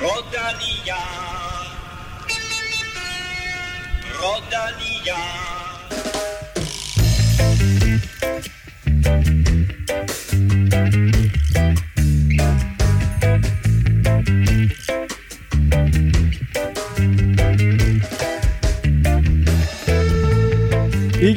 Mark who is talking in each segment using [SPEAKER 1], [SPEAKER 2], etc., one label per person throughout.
[SPEAKER 1] Rodalia. Rodalia.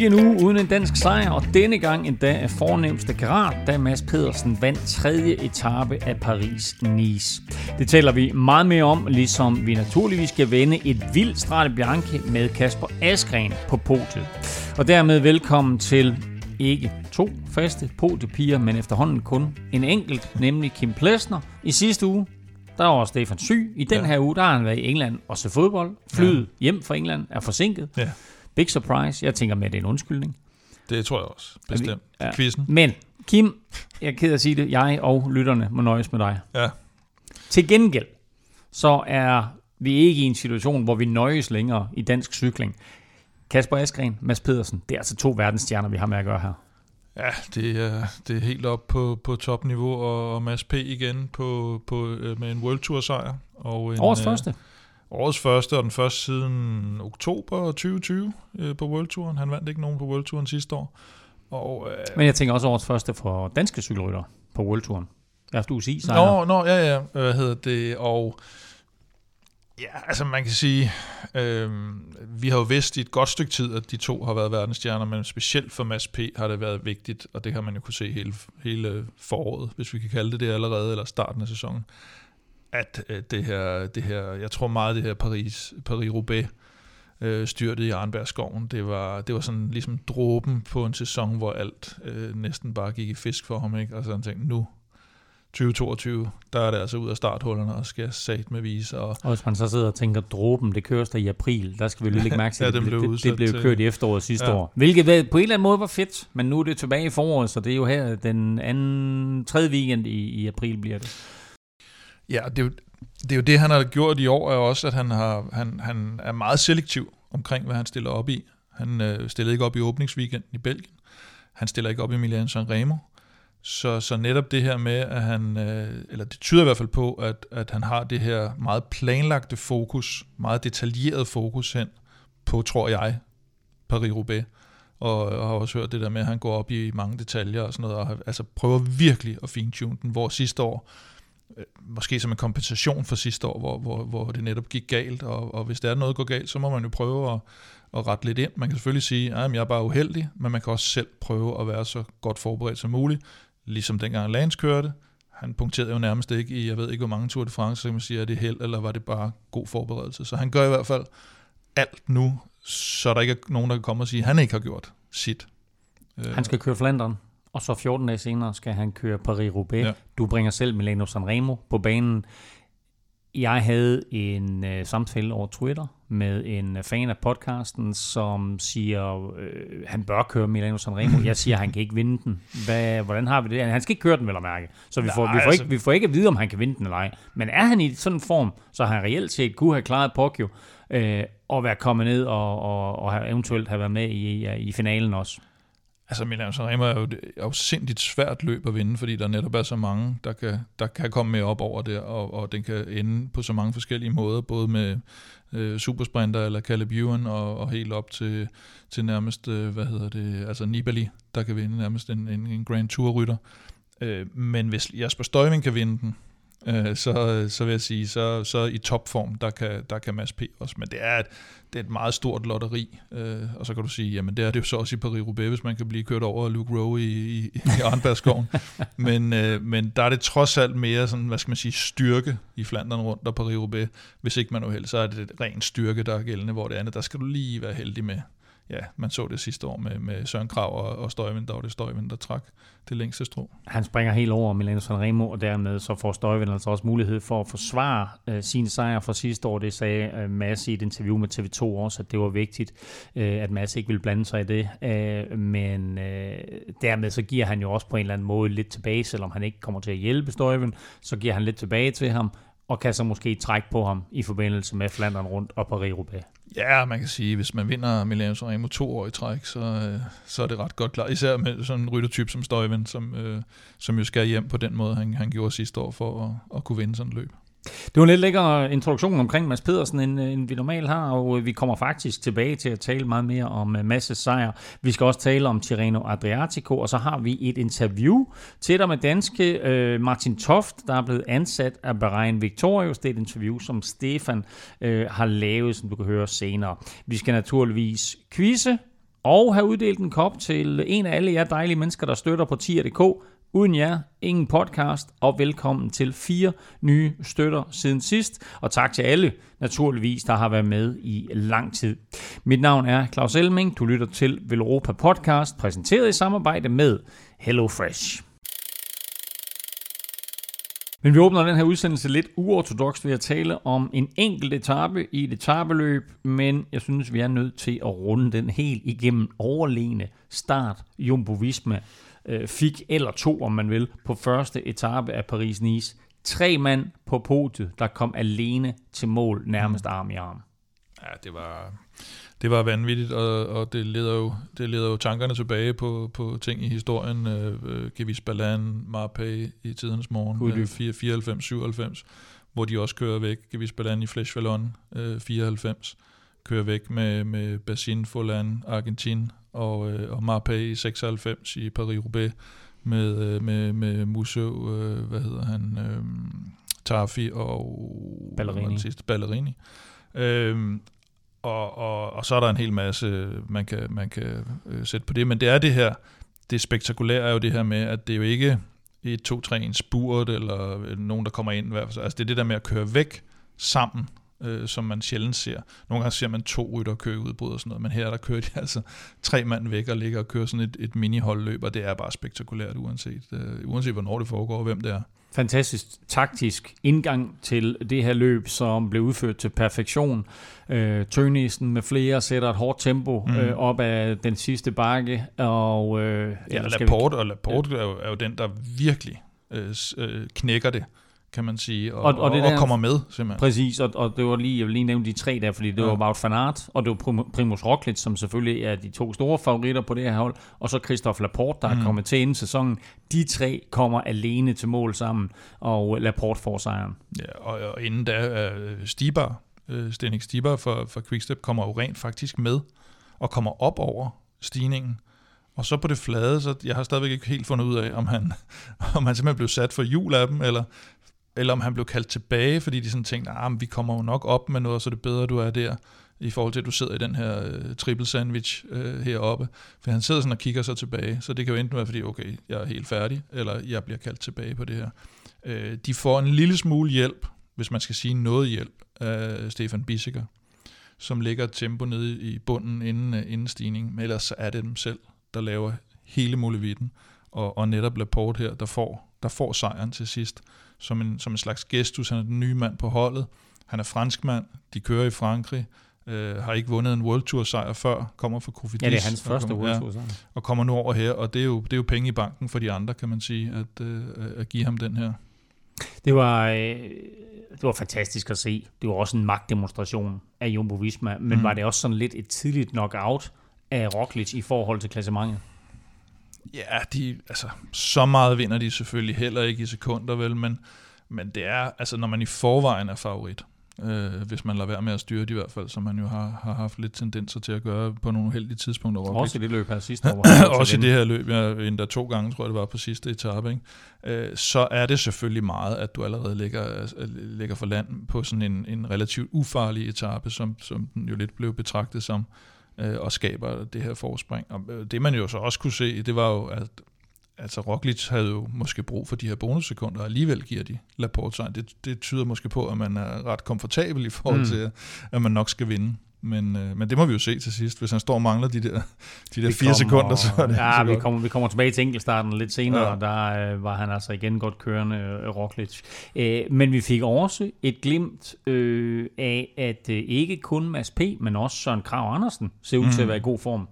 [SPEAKER 2] Ikke en uge uden en dansk sejr, og denne gang endda af fornemmeste grad, da Mads Pedersen vandt tredje etape af Paris-Nice. Det taler vi meget mere om, ligesom vi naturligvis skal vende et vildt Strade Bianchi med Kasper Askren på podiet. Og dermed velkommen til ikke to faste podiepiger, men efterhånden kun en enkelt, nemlig Kim Plesner. I sidste uge, der var Stefan syg. I den
[SPEAKER 3] Ja.
[SPEAKER 2] her uge, der har han været i England og se fodbold. Flyet hjem fra England er forsinket.
[SPEAKER 3] Ja,
[SPEAKER 2] Big surprise. Jeg tænker med, at det er en undskyldning.
[SPEAKER 3] det tror jeg også. Bestemt.
[SPEAKER 2] Ja.
[SPEAKER 3] Quizzen.
[SPEAKER 2] Men, Kim, jeg er ked af at sige det, jeg og lytterne må nøjes med dig.
[SPEAKER 3] Ja.
[SPEAKER 2] Til gengæld, så er vi ikke i en situation, hvor vi nøjes længere i dansk cykling. Kasper Askren, Mads Pedersen, det er altså to verdensstjerner, vi har med at gøre her.
[SPEAKER 3] Ja, det er, det er helt op på, på topniveau, og, og Mads P. igen på, på, øh, med en World Tour sejr. Og en,
[SPEAKER 2] Årets
[SPEAKER 3] øh,
[SPEAKER 2] første.
[SPEAKER 3] Årets første, og den første siden oktober 2020 øh, på World Touren. Han vandt ikke nogen på World Touren sidste år. Og, øh,
[SPEAKER 2] Men jeg tænker også årets første for danske cykelrytter på World Touren. Haft UCI sejr.
[SPEAKER 3] Nå, nå, ja, ja, hvad hedder det, og ja, altså man kan sige, øh, vi har jo vidst i et godt stykke tid, at de to har været verdensstjerner, men specielt for Mads P. har det været vigtigt, og det har man jo kunne se hele, hele foråret, hvis vi kan kalde det det allerede, eller starten af sæsonen, at øh, det, her, det her, jeg tror meget det her Paris, Paris-Roubaix, øh, styrtet i Arnbergskoven. Det var, det var sådan ligesom dråben på en sæson, hvor alt øh, næsten bare gik i fisk for ham. Ikke? Og så han tænkte, nu 2022, der er det altså ud af starthullerne og skal sat med vise. Og,
[SPEAKER 2] Og hvis man så sidder og tænker, dråben, det køres der i april, der skal vi lige lægge mærke til,
[SPEAKER 3] Ja,
[SPEAKER 2] det,
[SPEAKER 3] blev
[SPEAKER 2] det, det blev
[SPEAKER 3] til-
[SPEAKER 2] kørt i efteråret sidste
[SPEAKER 3] Ja.
[SPEAKER 2] år. Hvilket på en eller anden måde var fedt, men nu er det tilbage i foråret, så det er jo her den anden, tredje weekend i, i april bliver det
[SPEAKER 3] ja, det er, jo, det er jo det, han har gjort i år, er også, at han, har, han, han er meget selektiv omkring, hvad han stiller op i. Han øh, stillede ikke op i åbningsweekenden i Belgien. Han stiller ikke op i Milan Sanremo. Så, så netop det her med, at han, øh, eller det tyder i hvert fald på, at, at han har det her meget planlagte fokus, meget detaljeret fokus hen på, tror jeg, Paris-Roubaix. Og, og har også hørt det der med, at han går op i mange detaljer og sådan noget, og har, altså prøver virkelig at fintune den, hvor sidste år, Øh, måske som en kompensation for sidste år, hvor, hvor, hvor det netop gik galt, og, og hvis der er noget, der går galt, så må man jo prøve at, at rette lidt ind. Man kan selvfølgelig sige, ah, at jeg er bare uheldig, men man kan også selv prøve at være så godt forberedt som muligt, ligesom dengang Lance kørte. Han punkterede jo nærmest ikke i, jeg ved ikke hvor mange Tour de France, så kan man sige, er det held, eller var det bare god forberedelse. Så han gør i hvert fald alt nu, så der ikke er nogen, der kan komme og sige, at han ikke har gjort sit.
[SPEAKER 2] Han skal køre Flanderen og så 14 dage senere skal han køre Paris-Roubaix.
[SPEAKER 3] Ja.
[SPEAKER 2] Du bringer selv Milano Sanremo på banen. Jeg havde en øh, samtale over Twitter med en øh, fan af podcasten, som siger, øh, han bør køre Milano Sanremo. Jeg siger, han kan ikke vinde den. Hvad, hvordan har vi det? Han skal ikke køre den, vel at mærke. Så vi,
[SPEAKER 3] Nej,
[SPEAKER 2] får, vi, får
[SPEAKER 3] altså-
[SPEAKER 2] ikke, vi får ikke at vide, om han kan vinde den eller ej. Men er han i sådan en form, så han reelt set kunne have klaret Poggio, øh, og være kommet ned og, og, og have, eventuelt have været med i, i, i finalen også.
[SPEAKER 3] Altså Milan Sanremo er jo, et afsindigt svært løb at vinde, fordi der netop er så mange, der kan, der kan komme med op over det, og, og den kan ende på så mange forskellige måder, både med øh, supersprinter eller Caleb Ewan, og, og helt op til, til nærmest, øh, hvad hedder det, altså Nibali, der kan vinde nærmest en, en, en Grand Tour-rytter. Øh, men hvis Jasper Støjvind kan vinde den, øh, så, så vil jeg sige, så, så i topform, der kan, der kan Mads P. også. Men det er et, det er et meget stort lotteri, øh, og så kan du sige, jamen det er det jo så også i Paris-Roubaix, hvis man kan blive kørt over Luke Rowe i, i, i Arnbergskoven. men, øh, men der er det trods alt mere sådan, hvad skal man sige, styrke i Flandern rundt og Paris-Roubaix. Hvis ikke man er uheldig, så er det et ren styrke, der er gældende, hvor det andet, der skal du lige være heldig med. Ja, man så det sidste år med, med Søren Krav og, og Støjvind, der var det Støjvind, der trak det længste strå.
[SPEAKER 2] Han springer helt over Milano Sanremo, og dermed så får Støjvind altså også mulighed for at forsvare øh, sin sejr fra sidste år. Det sagde øh, Mads i et interview med TV2 også, at det var vigtigt, øh, at Mads ikke ville blande sig i det. Øh, men øh, dermed så giver han jo også på en eller anden måde lidt tilbage, selvom han ikke kommer til at hjælpe Støjvind, så giver han lidt tilbage til ham, og kan så måske trække på ham i forbindelse med Flandern rundt og Paris-Roubaix.
[SPEAKER 3] Ja, man kan sige, hvis man vinder Milano Sanremo to år i træk, så, øh, så er det ret godt klar. Især med sådan en ryttertype som Støjven, som, øh, som jo skal hjem på den måde, han, han gjorde sidste år for at, at kunne vinde sådan et løb.
[SPEAKER 2] Det var en lidt lækker introduktion omkring Mads Pedersen, end, øh, end vi normalt har, og øh, vi kommer faktisk tilbage til at tale meget mere om øh, Masses sejr. Vi skal også tale om Tirreno Adriatico, og så har vi et interview til dig med danske øh, Martin Toft, der er blevet ansat af Bahrain Victorious. Det er et interview, som Stefan øh, har lavet, som du kan høre senere. Vi skal naturligvis quizze og have uddelt en kop til en af alle jer dejlige mennesker, der støtter på tier.dk. Uden jer, ingen podcast, og velkommen til fire nye støtter siden sidst. Og tak til alle, naturligvis, der har været med i lang tid. Mit navn er Claus Elming. Du lytter til Velropa Podcast, præsenteret i samarbejde med HelloFresh. Men vi åbner den her udsendelse lidt uortodoks ved at tale om en enkelt etape i et etabeløb, men jeg synes, vi er nødt til at runde den helt igennem overlegne start Jumbo Visma øh, fik, eller to om man vil, på første etape af Paris-Nice. Tre mand på podiet, der kom alene til mål, nærmest arm i arm.
[SPEAKER 3] Ja, det var, det var vanvittigt, og, og det, leder jo, det leder jo tankerne tilbage på, på ting i historien. Øh, øh Gevis Balan, Marpay i tidens morgen, 94-97, hvor de også kører væk. Gevis Balan i Flesh Vallon, øh, 94, kører væk med, med Basin Folan, Argentin, og, øh, og Marpay i 96 i Paris-Roubaix med, øh, med, med Musso, øh, hvad hedder han, øh, Tarfi og
[SPEAKER 2] Ballerini.
[SPEAKER 3] Sidste, Ballerini. Øh, og, og, og så er der en hel masse, man kan, man kan øh, sætte på det, men det er det her, det spektakulære er jo det her med, at det er jo ikke et, to, tre, en spurt, eller nogen, der kommer ind. Altså det er det der med at køre væk sammen, øh, som man sjældent ser. Nogle gange ser man to rytter køre udbrud og sådan noget, men her der kører de altså tre mand væk og ligger og kører sådan et, et mini-holdløb, og det er bare spektakulært, uanset, øh, uanset hvornår det foregår og hvem det er
[SPEAKER 2] fantastisk taktisk indgang til det her løb, som blev udført til perfektion. Øh, Tønesen med flere sætter et hårdt tempo mm. øh, op af den sidste bakke. Og,
[SPEAKER 3] øh, ja, Laporte, vi... og Laporte ja. er, jo, er jo den, der virkelig øh, øh knækker det kan man sige, og, og, og, det og der, kommer med, simpelthen.
[SPEAKER 2] Præcis, og, og det var lige, jeg vil lige nævne de tre der, fordi det ja. var Wout van Aert, og det var Primus Roglic, som selvfølgelig er de to store favoritter på det her hold, og så Christophe Laporte, der mm. er kommet til inden sæsonen. De tre kommer alene til mål sammen, og Laporte får sejren.
[SPEAKER 3] Ja, og, og inden da, uh, Stibar, uh, Stenik Stibar for, for Quickstep, kommer jo rent faktisk med, og kommer op over stigningen. Og så på det flade, så jeg har stadigvæk ikke helt fundet ud af, om han, om han simpelthen blev sat for jul af dem, eller eller om han blev kaldt tilbage, fordi de sådan tænkte, ah, vi kommer jo nok op med noget, så det er bedre, du er der, i forhold til, at du sidder i den her øh, triple sandwich øh, heroppe. For han sidder sådan og kigger sig tilbage, så det kan jo enten være, fordi, okay, jeg er helt færdig, eller jeg bliver kaldt tilbage på det her. Øh, de får en lille smule hjælp, hvis man skal sige noget hjælp, af Stefan Bissiger, som ligger tempo nede i bunden inden, øh, inden stigning, men ellers er det dem selv, der laver hele muligheden, og, og netop Laporte her, der får, der får sejren til sidst som en, som en slags gestus. Han er den nye mand på holdet. Han er franskmand. De kører i Frankrig. Øh, har ikke vundet en World Tour sejr før, kommer fra Kofidis.
[SPEAKER 2] Ja, det er hans første kommer, World Tour sejr. Ja,
[SPEAKER 3] og kommer nu over her, og det er, jo, det er jo penge i banken for de andre, kan man sige, at, øh, at give ham den her.
[SPEAKER 2] Det var, øh, det var fantastisk at se. Det var også en magtdemonstration af Jumbo Visma, men mm. var det også sådan lidt et tidligt knockout af Roglic i forhold til klassementet?
[SPEAKER 3] Ja, de, altså, så meget vinder de selvfølgelig heller ikke i sekunder, vel, men, men det er, altså, når man i forvejen er favorit, øh, hvis man lader være med at styre det i hvert fald, som man jo har, har haft lidt tendenser til at gøre på nogle heldige tidspunkter.
[SPEAKER 2] Også i det løb her sidste år.
[SPEAKER 3] Også i det her løb, ja, endda to gange, tror jeg det var på sidste etape, ikke? Øh, så er det selvfølgelig meget, at du allerede ligger, ligger for land på sådan en, en relativt ufarlig etape, som, som den jo lidt blev betragtet som øh, og skaber det her forspring. Og øh, det man jo så også kunne se, det var jo, at altså Roglic havde jo måske brug for de her bonussekunder, og alligevel giver de Laporte sig. Det, det tyder måske på, at man er ret komfortabel i forhold mm. til, at man nok skal vinde. Men, øh, men det må vi jo se til sidst. Hvis han står og mangler de der, de der fire kommer, sekunder, så er det
[SPEAKER 2] Ja, vi kommer, vi kommer tilbage til enkeltstarten lidt senere, ja. og der øh, var han altså igen godt kørende, øh, Roglic. Øh, men vi fik også et glimt øh, af, at øh, ikke kun Mads P., men også Søren Krav Andersen ser ud mm. til at mm. være i god form.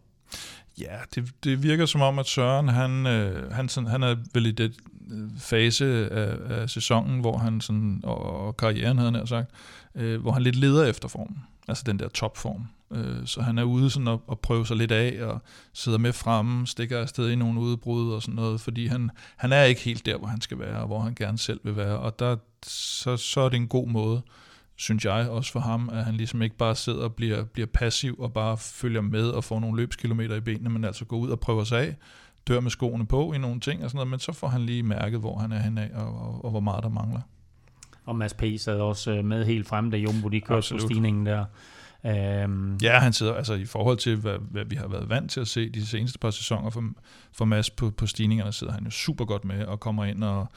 [SPEAKER 3] Ja, det, det virker som om, at Søren, han, øh, han, sådan, han er vel i det øh, fase af, af sæsonen, hvor han sådan, og, og karrieren havde han sagt, øh, hvor han lidt leder efter formen altså den der topform. Øh, så han er ude sådan at, at prøve sig lidt af, og sidder med fremme, stikker afsted i nogle udbrud og sådan noget, fordi han, han er ikke helt der, hvor han skal være, og hvor han gerne selv vil være, og der, så, så er det en god måde, synes jeg, også for ham, at han ligesom ikke bare sidder og bliver, bliver passiv og bare følger med og får nogle løbskilometer i benene, men altså går ud og prøver sig af, dør med skoene på i nogle ting og sådan noget, men så får han lige mærket, hvor han er henad og, og, og hvor meget der mangler.
[SPEAKER 2] Og Mads P. sad også øh, med helt frem, da Jumbo de kørte Absolut. på stigningen der.
[SPEAKER 3] Øhm. Ja, han sidder altså i forhold til, hvad, hvad vi har været vant til at se de seneste par sæsoner for, for Mads på, på stigningerne, sidder han jo super godt med og kommer ind og,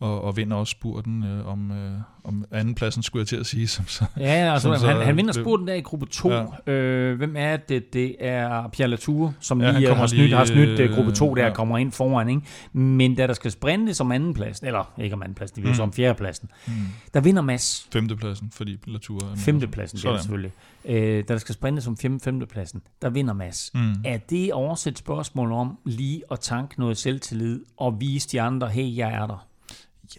[SPEAKER 3] og, og vinder også spurten øh, om, øh, om andenpladsen, skulle jeg til at sige. Som så,
[SPEAKER 2] ja, altså, som han, så, han vinder spurten der i gruppe 2. Ja. Øh, hvem er det? Det er Pierre Latour, som ja, lige har snydt, lige, har snydt øh, gruppe 2 der, ja. kommer ind foran. Ikke? Men da der skal sprinte som andenpladsen, eller ikke om andenpladsen, det er mm. som fjerdepladsen, mm. der vinder Mads.
[SPEAKER 3] Femtepladsen, fordi Latour er
[SPEAKER 2] Femtepladsen, det er selvfølgelig. Øh, da der skal sprinte som fem, femtepladsen, der vinder Mads. Mm. Er det også et spørgsmål om lige at tanke noget selvtillid og vise de andre, hey, jeg er der?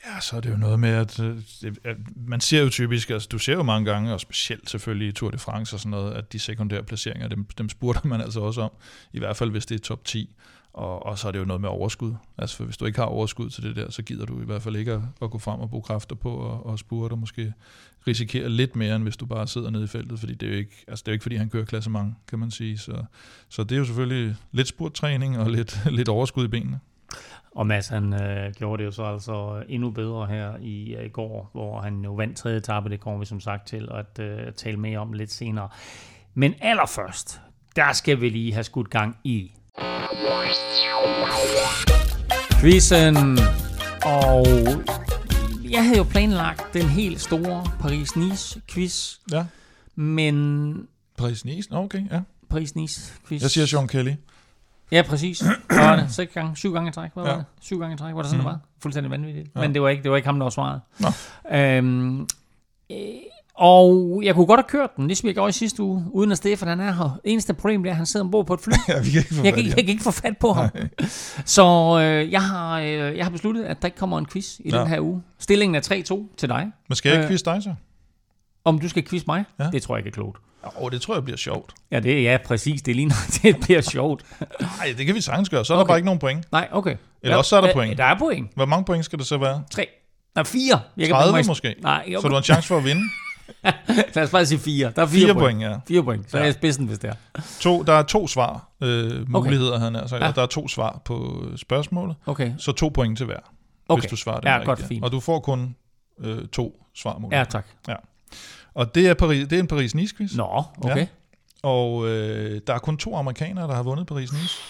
[SPEAKER 3] Ja, så er det jo noget med, at, øh, at man ser jo typisk, altså du ser jo mange gange, og specielt selvfølgelig i Tour de France og sådan noget, at de sekundære placeringer, dem, dem spurgte man altså også om, i hvert fald hvis det er top 10. Og, og så er det jo noget med overskud. Altså for hvis du ikke har overskud til det der, så gider du i hvert fald ikke at, at gå frem og bruge kræfter på og, og spurte og måske risikere lidt mere, end hvis du bare sidder nede i feltet, fordi det er jo ikke, altså det er jo ikke fordi han kører klasse mange, kan man sige. Så, så det er jo selvfølgelig lidt spurttræning og lidt, lidt overskud i benene.
[SPEAKER 2] Og Mads han øh, gjorde det jo så altså endnu bedre her i, øh, i går, hvor han jo vandt tredje etape. Det kommer vi som sagt til at øh, tale mere om lidt senere. Men allerførst, der skal vi lige have skudt gang i quizzen. Og jeg havde jo planlagt den helt store Paris-Nice-quiz.
[SPEAKER 3] Ja.
[SPEAKER 2] Men...
[SPEAKER 3] Paris-Nice? Okay, ja.
[SPEAKER 2] Paris-Nice-quiz.
[SPEAKER 3] Jeg siger Sean Kelly.
[SPEAKER 2] Ja, præcis. Hvad var det? Seks gange? Syv gange i træk? Hvad ja. var det? Syv gange i træk? Var det sådan, mm. det var? Fuldstændig vanvittigt. Ja. Men det var, ikke, det var ikke ham, der var svaret.
[SPEAKER 3] Nå.
[SPEAKER 2] Øhm, øh, og jeg kunne godt have kørt den, ligesom jeg gjorde i sidste uge, uden at Stefan han er her. Eneste problem det er, at han sidder ombord på et fly.
[SPEAKER 3] ja, vi kan ikke
[SPEAKER 2] jeg, kan, jeg kan ikke få fat på ham. Så øh, jeg, har, øh, jeg har besluttet, at der ikke kommer en quiz i ja. den her uge. Stillingen er 3-2 til dig.
[SPEAKER 3] Men skal jeg ikke øh, quiz dig så?
[SPEAKER 2] Om du skal quiz mig? Ja. Det tror jeg ikke er klogt.
[SPEAKER 3] Oh, det tror jeg bliver sjovt.
[SPEAKER 2] Ja, det ja, præcis. Det ligner, det bliver sjovt.
[SPEAKER 3] Nej, det kan vi sagtens gøre. Så er okay. der bare ikke nogen point.
[SPEAKER 2] Nej, okay.
[SPEAKER 3] Eller ja, også så er der point.
[SPEAKER 2] Der er point.
[SPEAKER 3] Hvor mange point skal det så være?
[SPEAKER 2] Tre. Nej, fire.
[SPEAKER 3] Jeg 30 kan måske?
[SPEAKER 2] Nej, okay.
[SPEAKER 3] Så du har en chance for at vinde?
[SPEAKER 2] Lad os bare sige fire. Der er fire,
[SPEAKER 3] fire point. point. ja.
[SPEAKER 2] Fire point. Så ja. er jeg spidsen, hvis det er.
[SPEAKER 3] To, der er to svar øh, muligheder, okay. han altså, ja. og der er to svar på spørgsmålet.
[SPEAKER 2] Okay.
[SPEAKER 3] Så to point til hver, okay. hvis du svarer det
[SPEAKER 2] ja, rigtigt. godt, fint.
[SPEAKER 3] Og du får kun øh, to svarmuligheder.
[SPEAKER 2] Ja, tak.
[SPEAKER 3] Ja. Og det er, Paris, det er en Paris-Nice-quiz.
[SPEAKER 2] Nå, okay. Ja.
[SPEAKER 3] Og øh, der er kun to amerikanere, der har vundet Paris-Nice.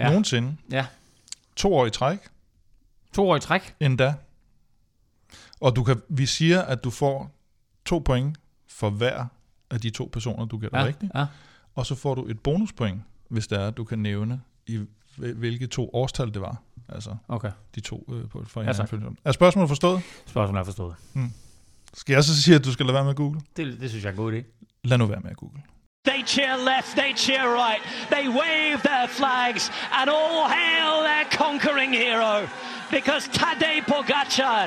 [SPEAKER 3] Ja. Nogensinde.
[SPEAKER 2] Ja.
[SPEAKER 3] To år i træk.
[SPEAKER 2] To år i træk?
[SPEAKER 3] Endda. Og du kan, vi siger, at du får to point for hver af de to personer, du gætter
[SPEAKER 2] ja,
[SPEAKER 3] rigtigt.
[SPEAKER 2] Ja.
[SPEAKER 3] Og så får du et bonuspoint, hvis det er, at du kan nævne, i hvilke to årstal det var. Altså
[SPEAKER 2] okay.
[SPEAKER 3] de to øh, på for ja, Er spørgsmålet forstået?
[SPEAKER 2] Spørgsmålet er forstået.
[SPEAKER 3] Hmm. Skal jeg så sige, at du skal lade være med at google?
[SPEAKER 2] Det, det synes jeg er en god idé.
[SPEAKER 3] Lad nu være med at google.
[SPEAKER 1] They cheer left, they cheer right, they wave their flags, and all hail their conquering hero. Because Tadej Pogacar,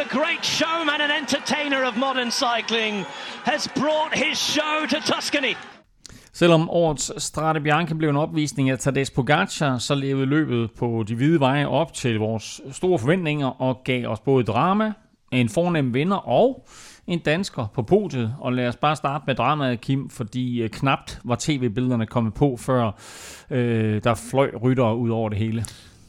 [SPEAKER 1] the great showman and entertainer of modern cycling, has brought his show to Tuscany.
[SPEAKER 2] Selvom årets Strade Bianca blev en opvisning af Tadej Pogacar, så levede løbet på de hvide veje op til vores store forventninger og gav os både drama, en fornem vinder og en dansker på podiet. Og lad os bare starte med dramaet, Kim, fordi øh, knapt var tv-billederne kommet på, før øh, der fløj ryttere ud over det hele.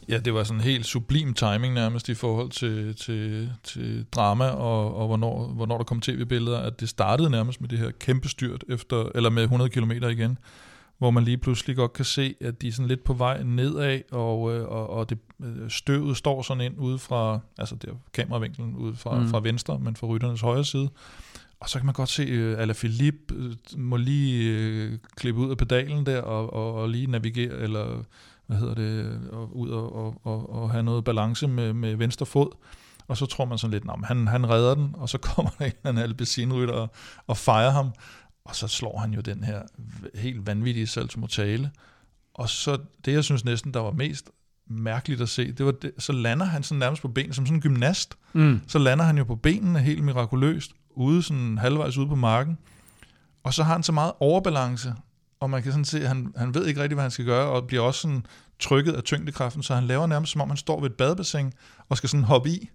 [SPEAKER 3] Ja, det var sådan en helt sublim timing nærmest i forhold til, til, til drama og, og hvornår, hvornår der kom tv-billeder, at det startede nærmest med det her kæmpe styrt efter, eller med 100 km igen, hvor man lige pludselig godt kan se, at de er sådan lidt på vej nedad, og, øh, og, og det, øh, støvet står sådan ind ude fra, altså der kameravinklen ude fra, mm. fra venstre, men fra rytternes højre side. Og så kan man godt se, at uh, Alaphilippe uh, må lige klippe ud af pedalen der, og, og, og lige navigere, eller hvad hedder det, og ud og, og, og, og have noget balance med, med venstre fod. Og så tror man sådan lidt, at han, han redder den, og så kommer der en eller anden og, og fejrer ham. Og så slår han jo den her helt vanvittige Salto Mortale. Og så det, jeg synes næsten, der var mest mærkeligt at se, det var det, så lander han sådan nærmest på benene, som sådan en gymnast.
[SPEAKER 2] Mm.
[SPEAKER 3] Så lander han jo på benene helt mirakuløst, ude sådan halvvejs ude på marken. Og så har han så meget overbalance, og man kan sådan se, at han, han ved ikke rigtig, hvad han skal gøre, og bliver også sådan trykket af tyngdekraften, så han laver nærmest, som om han står ved et badebassin og skal sådan hoppe i.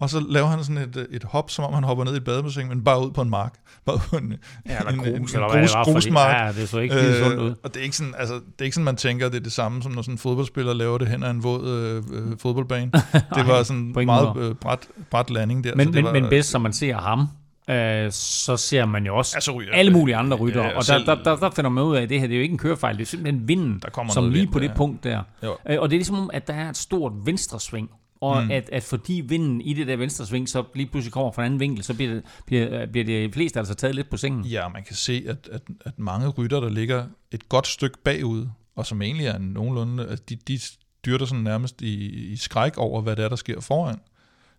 [SPEAKER 3] og så laver han sådan et, et hop, som om han hopper ned i et badebassin, men bare ud på en mark. Bare på en,
[SPEAKER 2] Ja, eller
[SPEAKER 3] en, en, en
[SPEAKER 2] grus, eller
[SPEAKER 3] grus, grusmark.
[SPEAKER 2] Ja, det så ikke lige sundt ud.
[SPEAKER 3] og det er, ikke sådan, altså, det er ikke sådan, man tænker, det er det samme, som når sådan en fodboldspiller laver det hen ad en våd øh, øh, fodboldbane. Det var sådan
[SPEAKER 2] ingen
[SPEAKER 3] meget øh, bræt, bræt landing der.
[SPEAKER 2] Men,
[SPEAKER 3] så det
[SPEAKER 2] men,
[SPEAKER 3] var,
[SPEAKER 2] men bedst som man ser ham, øh, så ser man jo også
[SPEAKER 3] Ja, så ryger
[SPEAKER 2] alle mulige andre ryttere.
[SPEAKER 3] Ja,
[SPEAKER 2] og der, der, der, der finder man ud af, at det her det er jo ikke en kørefejl, det er simpelthen vinden,
[SPEAKER 3] Der kommer
[SPEAKER 2] som lige
[SPEAKER 3] vind,
[SPEAKER 2] på det
[SPEAKER 3] ja.
[SPEAKER 2] punkt der.
[SPEAKER 3] Jo.
[SPEAKER 2] Øh, og det er ligesom, om, at der er et stort venstresving. Og mm. at, at fordi vinden i det der venstresving, så lige pludselig kommer fra en anden vinkel, så bliver det, bliver, bliver det fleste altså taget lidt på sengen.
[SPEAKER 3] Ja, man kan se, at, at, at mange rytter, der ligger et godt stykke bagud, og som egentlig er nogenlunde, at de, de styrter sådan nærmest i, i skræk over, hvad det er, der sker foran.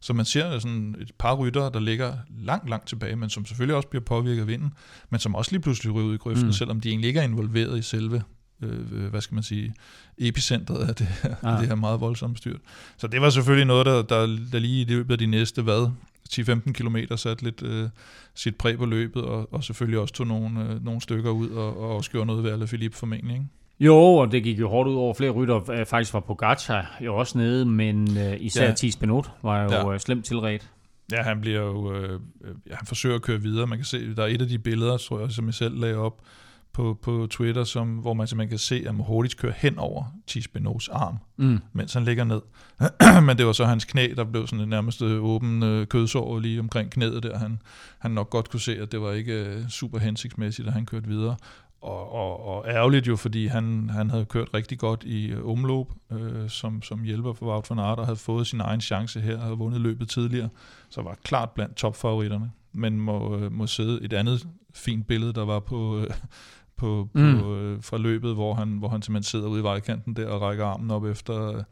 [SPEAKER 3] Så man ser sådan et par ryttere, der ligger langt, langt tilbage, men som selvfølgelig også bliver påvirket af vinden, men som også lige pludselig ryger ud i grøften,
[SPEAKER 2] mm.
[SPEAKER 3] selvom de egentlig ikke er involveret i selve, øh, hvad skal man sige, epicentret af det her,
[SPEAKER 2] Ah.
[SPEAKER 3] det her meget voldsomme styrt. Så det var selvfølgelig noget, der, der, der lige i løbet af de næste, hvad, 10-15 kilometer satte lidt øh, sit præg på løbet, og, og selvfølgelig også tog nogle, øh, nogle stykker ud, og, og også gjorde noget ved Alaphilippe formentlig. Ikke?
[SPEAKER 2] Jo, og det gik jo hårdt ud over flere rytter. Øh, Faktisk var Pogacar jo også nede, men øh, især ja. Thies Benot var jo
[SPEAKER 3] Ja.
[SPEAKER 2] ja. slemt tilret.
[SPEAKER 3] Ja, han bliver jo, øh, øh, han forsøger at køre videre. Man kan se, der er et af de billeder, tror jeg, som jeg selv lagde op på, på Twitter, som, hvor man simpelthen kan se, at Mohoric kører hen over Thies Benots arm,
[SPEAKER 2] Mm.
[SPEAKER 3] mens han ligger ned. Men det var så hans knæ, der blev sådan en nærmest øh, åben øh, kødsår lige omkring knæet der. Han, han nok godt kunne se, at det var ikke øh, super hensigtsmæssigt, at han kørte videre. Og, og, og ærgerligt jo, fordi han, han havde kørt rigtig godt i øh, omløb, øh, som, som hjælper for Wout van Aert, og havde fået sin egen chance her, og havde vundet løbet tidligere, så var klart blandt topfavoritterne. Men må, må sidde et andet fint billede, der var på, øh, på,
[SPEAKER 2] Mm.
[SPEAKER 3] på øh, fra løbet, hvor han, hvor han simpelthen sidder ude i vejkanten der og rækker armen op efter,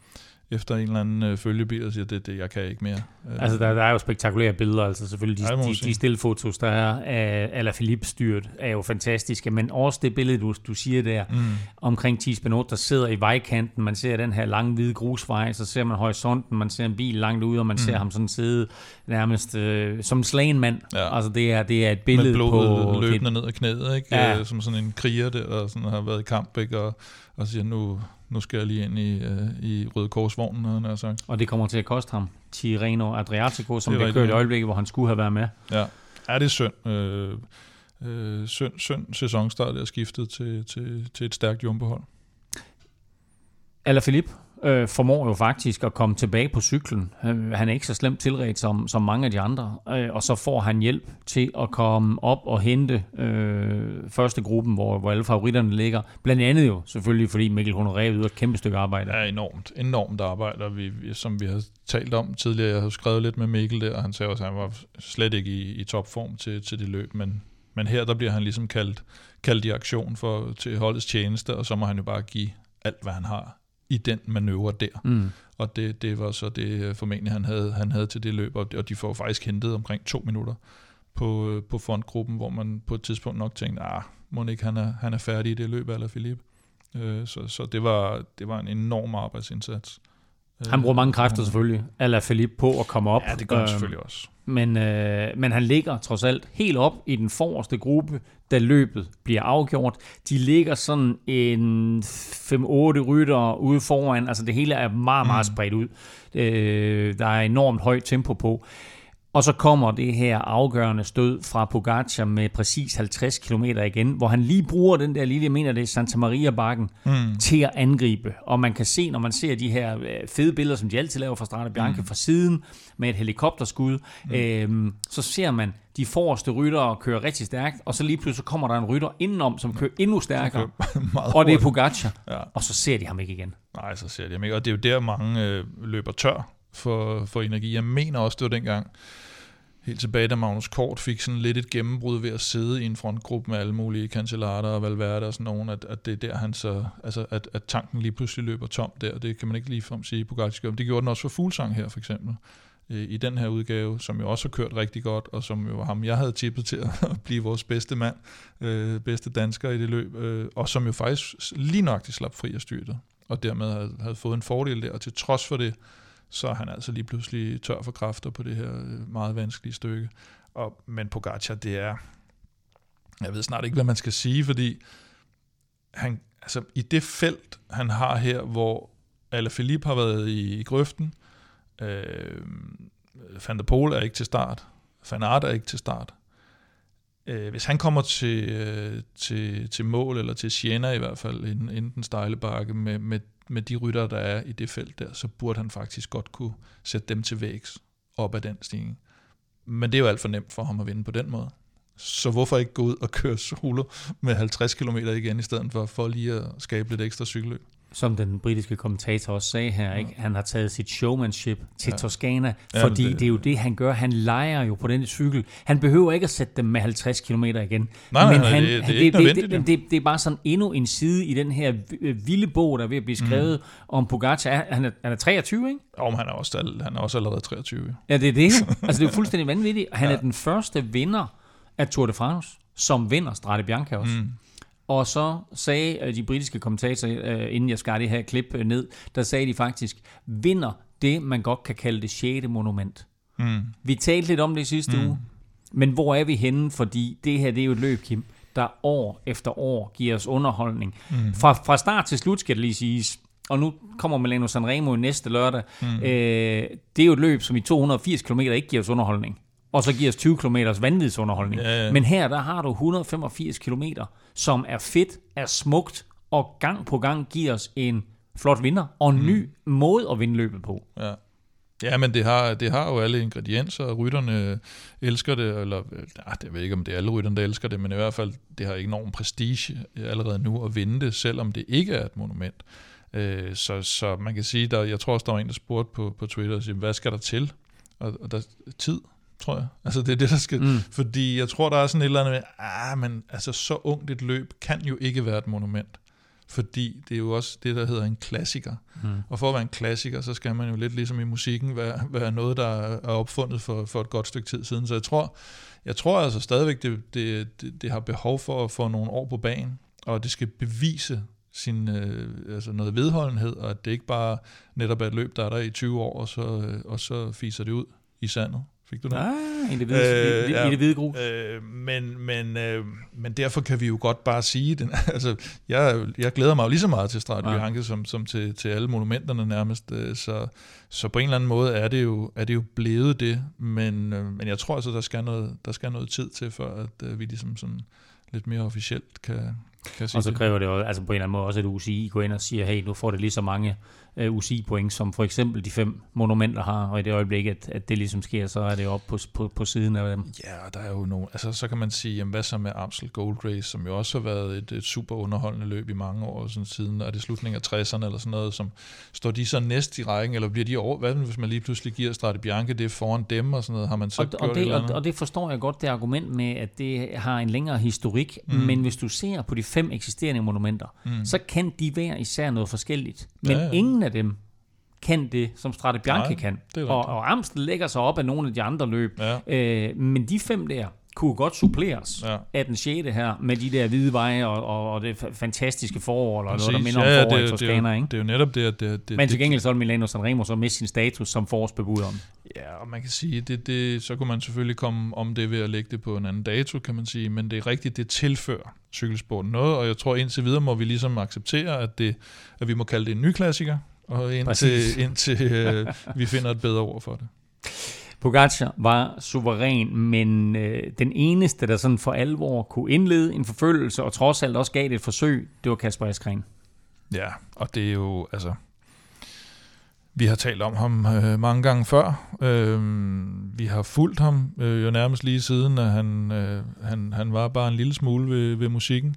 [SPEAKER 3] efter en eller anden øh, følgebil og siger, det, det, jeg kan ikke mere. Øh,
[SPEAKER 2] Altså, der, der er jo spektakulære billeder, altså selvfølgelig
[SPEAKER 3] det
[SPEAKER 2] de, de, de stillefotos, der er af Alaphilippe styrt, er jo fantastiske, men også det billede, du, du siger der,
[SPEAKER 3] Mm.
[SPEAKER 2] omkring Thies Benot, der sidder i vejkanten, man ser den her lange hvide grusvej, så ser man horisonten, man ser en bil langt ude, og man mm. ser ham sådan sidde nærmest øh, som en slagen mand.
[SPEAKER 3] Ja.
[SPEAKER 2] Altså det er, det er et billede
[SPEAKER 3] med blodet
[SPEAKER 2] på...
[SPEAKER 3] løbende ned ad knæet, ikke?
[SPEAKER 2] Ja.
[SPEAKER 3] Ja. som sådan en kriger der, der sådan har været i kamp, ikke? Og, og siger, nu, nu skal jeg lige ind i, øh, i Røde Korsvognen, havde han sagt.
[SPEAKER 2] Og det kommer til at koste ham Tirreno Adriatico, som
[SPEAKER 3] Det er rigtigt,
[SPEAKER 2] kørt i øjeblikket, hvor han skulle have været med.
[SPEAKER 3] Ja, er det er synd. Øh, øh, synd, synd sæsonstart er skiftet til, til, til et stærkt jumbohold.
[SPEAKER 2] Alaphilippe øh, formår jo faktisk at komme tilbage på cyklen. Han, han er ikke så slemt tilret som, som mange af de andre, øh, og så får han hjælp til at komme op og hente øh, første gruppen, hvor, hvor alle favoritterne ligger. Blandt andet jo selvfølgelig, fordi Mikkel Honoré yder et kæmpe stykke arbejde.
[SPEAKER 3] Ja, enormt, enormt arbejde, vi, vi, som vi har talt om tidligere. Jeg har skrevet lidt med Mikkel der, og han sagde også, at han var slet ikke i, i topform til, til det løb, men, men her der bliver han ligesom kaldt, kaldt i aktion for, til holdets tjeneste, og så må han jo bare give alt, hvad han har i den manøvre der.
[SPEAKER 2] Mm.
[SPEAKER 3] Og det, det var så det øh, formentlig, han havde, han havde til det løb, og og de får faktisk hentet omkring to minutter på, øh, på frontgruppen, hvor man på et tidspunkt nok tænkte, ah, må ikke han er, han er færdig i det løb, eller Philippe. Øh, så så det, var, det var en enorm arbejdsindsats.
[SPEAKER 2] Han bruger mange kræfter selvfølgelig, Alaphilippe, på at komme op.
[SPEAKER 3] Ja, det gør han
[SPEAKER 2] Øh,
[SPEAKER 3] selvfølgelig også.
[SPEAKER 2] Men, øh, men han ligger trods alt helt op i den forreste gruppe, da løbet bliver afgjort. De ligger sådan en 5-8 rytter ude foran. Altså det hele er meget, meget spredt ud. Øh, der er enormt højt tempo på. Og så kommer det her afgørende stød fra Pogacar med præcis 50 km igen, hvor han lige bruger den der lille, jeg mener det er Santa Maria-bakken, mm. til at angribe. Og man kan se, når man ser de her øh, fede billeder, som de altid laver fra Strade Bianche mm. fra siden, med et helikopterskud, mm. øhm, så ser man de forreste ryttere køre rigtig stærkt, og så lige pludselig kommer der en rytter indenom, som kører endnu stærkere,
[SPEAKER 3] Meget
[SPEAKER 2] og det er. Pogacar.
[SPEAKER 3] Ja.
[SPEAKER 2] Og så ser de ham ikke igen.
[SPEAKER 3] Nej, så ser de ham ikke. Og det er jo der, mange øh, løber tør for, for energi. Jeg mener også, det var dengang, helt tilbage, da Magnus Kort fik sådan lidt et gennembrud ved at sidde i en frontgruppe med alle mulige kancelater og Valverde og sådan nogen, at, at det er der, han så, altså, at, at tanken lige pludselig løber tom der. Det kan man ikke ligefrem sige, på gjorde. Men Det gjorde den også for Fuglsang her, for eksempel. Øh, I den her udgave, som jo også har kørt rigtig godt, og som jo ham, jeg havde tippet til at blive vores bedste mand, øh, bedste dansker i det løb, øh, og som jo faktisk lige nøjagtigt slap fri af styrtet, og dermed havde, havde fået en fordel der, og til trods for det, så er han altså lige pludselig tør for kræfter på det her øh, meget vanskelige stykke. Og, men Pogacar, det er, jeg ved snart ikke, hvad man skal sige, fordi han, altså, i det felt, han har her, hvor Alaphilippe har været i, i grøften, øh, Van der Pol er ikke til start. Van Aert er ikke til start. Øh, hvis han kommer til, øh, til, til mål, eller til Siena i hvert fald, inden, inden den stejle bakke, med, med, med de rytter, der er i det felt der, så burde han faktisk godt kunne sætte dem til vægs op ad den stigning. Men det er jo alt for nemt for ham at vinde på den måde. Så hvorfor ikke gå ud og køre solo med 50 km igen, i stedet for, for lige at skabe lidt ekstra cykelløb?
[SPEAKER 2] Som den britiske kommentator også sagde her, ikke? han har taget sit showmanship til ja. Toskana, fordi
[SPEAKER 3] men
[SPEAKER 2] det,
[SPEAKER 3] det-
[SPEAKER 2] er jo det, han gør. Han leger jo på den cykel. Han behøver ikke at sætte dem med 50 km igen.
[SPEAKER 3] Nej, nej,
[SPEAKER 2] han,
[SPEAKER 3] det- det er
[SPEAKER 2] det,
[SPEAKER 3] nødvendigt,
[SPEAKER 2] det, det, det er bare sådan endnu en side i den her øh, vilde bog, der er ved at blive skrevet mm. om Pogacar. Han er, han er 23, ikke?
[SPEAKER 3] Og han er også, han er også allerede 23.
[SPEAKER 2] Ja, det er det. Altså, det er jo fuldstændig vanvittigt. Han ja. er den første vinder af Tour de France, som vinder Strade Bianca også. Mm. Og så sagde øh, de britiske kommentatorer, øh, inden jeg skar det her klip øh, ned, der sagde de faktisk, vinder det, man godt kan kalde det sjette monument.
[SPEAKER 3] Mm.
[SPEAKER 2] Vi talte lidt om det i sidste mm. uge, men hvor er vi henne? Fordi det her, det er jo et løb, Kim, der år efter år giver os underholdning. Mm. Fra, fra start til slut, skal det lige siges. Og nu kommer Milano Sanremo næste lørdag. Mm. Øh, det er jo et løb, som i 280 km ikke giver os underholdning. Og så giver os 20 km vanvidsunderholdning.
[SPEAKER 3] Ja, ja.
[SPEAKER 2] Men her, der har du 185 km, som er fedt, er smukt, og gang på gang giver os en flot vinder, og en ny måde at vinde løbet på.
[SPEAKER 3] Ja. Ja, men det har, det har jo alle ingredienser, og rytterne elsker det, eller øh, ja, det ved ikke, om det er alle rytterne, der elsker det, men i hvert fald, det har enorm prestige allerede nu at vinde det, selvom det ikke er et monument. Øh, så, så man kan sige, der, jeg tror også, der var en, der spurgte på, på Twitter, hvad skal der til? Og, og der tid, tror jeg. Altså det er det, der skal... Mm. Fordi jeg tror, der er sådan et eller andet med, ah, men altså så ungt et løb kan jo ikke være et monument. Fordi det er jo også det, der hedder en klassiker. Mm. Og for at være en klassiker, så skal man jo lidt ligesom i musikken være, være noget, der er opfundet for, for et godt stykke tid siden. Så jeg tror, jeg tror altså stadigvæk, det, det, det, det har behov for at få nogle år på banen, og det skal bevise sin øh, altså noget vedholdenhed, og at det ikke bare netop er et løb, der er der i 20 år, og så, øh, og så fiser det ud i sandet. Fik du det?
[SPEAKER 2] Ah, i det hvide, øh, i,
[SPEAKER 3] ja.
[SPEAKER 2] i det hvide grus.
[SPEAKER 3] Øh, men, men, øh, men derfor kan vi jo godt bare sige, den, altså, jeg, jeg glæder mig jo lige så meget til Strade
[SPEAKER 2] Ja.
[SPEAKER 3] Bianche, som, som til, til alle monumenterne nærmest, øh, så, så på en eller anden måde er det jo, er det jo blevet det, men, øh, men jeg tror altså, der skal noget, der skal noget tid til, før at øh, vi ligesom sådan lidt mere officielt kan, kan sige
[SPEAKER 2] Og så kræver det jo altså på en eller anden måde også, at UCI går ind og siger, hey, nu får det lige så mange uh, UCI-point, som for eksempel de fem monumenter har, og i det øjeblik, at, at det ligesom sker, så er det op på, på, på siden af dem.
[SPEAKER 3] Ja, og der er jo nogle, altså så kan man sige, jamen hvad så med Amstel Gold Race, som jo også har været et, et super underholdende løb i mange år sådan siden, er det slutningen af 60'erne eller sådan noget, som står de så næst i rækken, eller bliver de over, hvad hvis man lige pludselig giver Strade Bianche det foran dem og sådan noget, har man så
[SPEAKER 2] Og,
[SPEAKER 3] gjort
[SPEAKER 2] og,
[SPEAKER 3] et
[SPEAKER 2] det,
[SPEAKER 3] eller
[SPEAKER 2] og,
[SPEAKER 3] andet?
[SPEAKER 2] og det forstår jeg godt, det argument med, at det har en længere historik, mm. men hvis du ser på de fem eksisterende monumenter, mm. så kan de hver især noget forskelligt. Men
[SPEAKER 3] ja.
[SPEAKER 2] ja. ingen af dem kan det, som Strade Bianche
[SPEAKER 3] Nej,
[SPEAKER 2] kan.
[SPEAKER 3] det
[SPEAKER 2] Og, og Amstel lægger sig op af nogle af de andre løb.
[SPEAKER 3] Ja.
[SPEAKER 2] Øh, men de fem der kunne godt suppleres
[SPEAKER 3] Ja.
[SPEAKER 2] af den sjette her, med de der hvide veje og, og, og det fa- fantastiske forår, eller noget, der
[SPEAKER 3] Præcis.
[SPEAKER 2] minder om
[SPEAKER 3] ja, ja,
[SPEAKER 2] forår
[SPEAKER 3] det,
[SPEAKER 2] i
[SPEAKER 3] det,
[SPEAKER 2] Toskana,
[SPEAKER 3] jo-
[SPEAKER 2] ikke?
[SPEAKER 3] det er jo netop det, at det, det,
[SPEAKER 2] Men til
[SPEAKER 3] det,
[SPEAKER 2] gengæld så vil Milano Sanremo så miste sin status som forårsbebuderen.
[SPEAKER 3] Ja, og man kan sige, det, det, så kunne man selvfølgelig komme om det ved at lægge det på en anden dato, kan man sige, men det er rigtigt, det tilfører cykelsporten noget, og jeg tror indtil videre må vi ligesom acceptere, at, det, at vi må kalde det en ny klassiker, og indtil,
[SPEAKER 2] Præcis.
[SPEAKER 3] indtil øh, vi finder et bedre ord for det.
[SPEAKER 2] Pogacar var suveræn, men øh, den eneste, der sådan for alvor kunne indlede en forfølgelse, og trods alt også gav det et forsøg, det var Kasper Askren.
[SPEAKER 3] Ja, og det er jo, altså, vi har talt om ham øh, mange gange før. Øh, vi har fulgt ham øh, jo nærmest lige siden, at han, øh, han, han var bare en lille smule ved, ved musikken.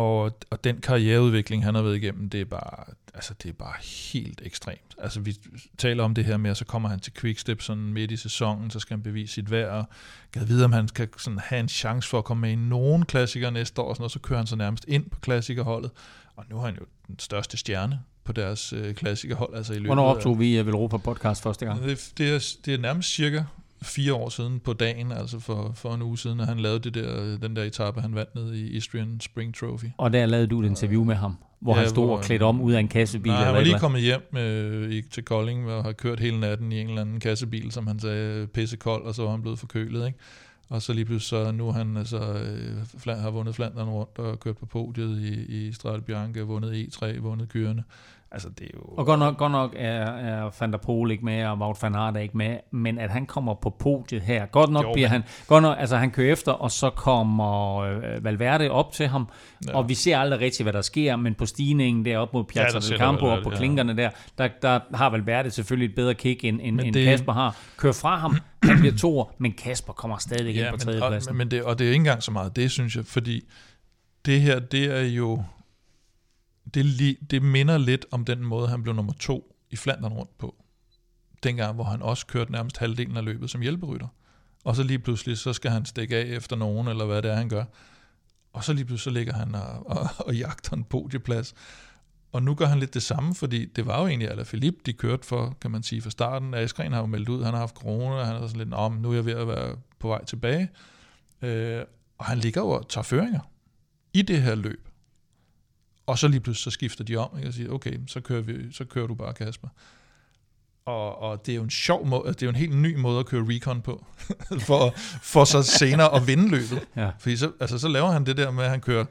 [SPEAKER 3] Og, og den karriereudvikling, han har været igennem, det er bare, altså, det er bare helt ekstremt. Altså, vi taler om det her med, at så kommer han til Quickstep sådan midt i sæsonen, så skal han bevise sit værd, og kan vide, om han kan sådan have en chance for at komme med i nogen klassikere næste år, og, sådan noget, så kører han så nærmest ind på klassikerholdet. Og nu er han jo den største stjerne på deres øh, klassikerhold. Altså i løbet
[SPEAKER 2] Hvornår
[SPEAKER 3] af-
[SPEAKER 2] optog vi øh, Velropa podcast første gang?
[SPEAKER 3] det, det, er, det er nærmest cirka fire år siden på dagen, altså for, for en uge siden, at han lavede det der, den der etape, han vandt ned i Istrian Spring Trophy.
[SPEAKER 2] Og der lavede du et interview med ham, hvor
[SPEAKER 3] Ja,
[SPEAKER 2] han stod
[SPEAKER 3] hvor-
[SPEAKER 2] og klædt om ud af en kassebil.
[SPEAKER 3] Nej, han var lige kommet hjem øh, til Kolding og har kørt hele natten i en eller anden kassebil, som han sagde, pissekold, og så var han blevet forkølet, ikke? Og så lige pludselig, så nu han altså, øh, har vundet Flandern rundt og kørt på podiet i, i Strade Bianche, vundet E3, vundet kørende. Altså, det er jo...
[SPEAKER 2] Og godt nok, godt nok er, er Van der Poel ikke med, og Wout van Aert er ikke med, men at han kommer på podiet her, godt nok jo, bliver men... han, godt nok, altså han kører efter, og så kommer øh, Valverde op til ham, ja. og vi ser aldrig rigtigt, hvad der sker, men på stigningen deroppe mod Piazza ja, del Campo, og på ja. klinkerne der, der, der har Valverde selvfølgelig et bedre kick, end, end, end det... Kasper har. Kører fra ham, han bliver to, men Kasper kommer stadig ja, ind på tredjepladsen.
[SPEAKER 3] Men, men det, og det er ikke engang så meget det, synes jeg, fordi det her, det er jo det, li, det minder lidt om den måde, han blev nummer to i Flandern rundt på. Dengang, hvor han også kørte nærmest halvdelen af løbet som hjælperytter. Og så lige pludselig, så skal han stikke af efter nogen, eller hvad det er, han gør. Og så lige pludselig, så ligger han og, og, og jagter en podieplads. Og nu gør han lidt det samme, fordi det var jo egentlig Ala de kørte for, kan man sige, fra starten. Askren har jo meldt ud, han har haft corona, han er sådan lidt, om nu er jeg ved at være på vej tilbage. Øh, og han ligger jo og tager føringer i det her løb. Og så lige pludselig så skifter de om, ikke? og siger, okay, så kører, vi, så kører du bare, Kasper. Og, og det er jo en sjov måde, det er jo en helt ny måde at køre recon på, for, for så senere at vinde løbet. Ja. Fordi så, altså, så laver han det der med, at han kører,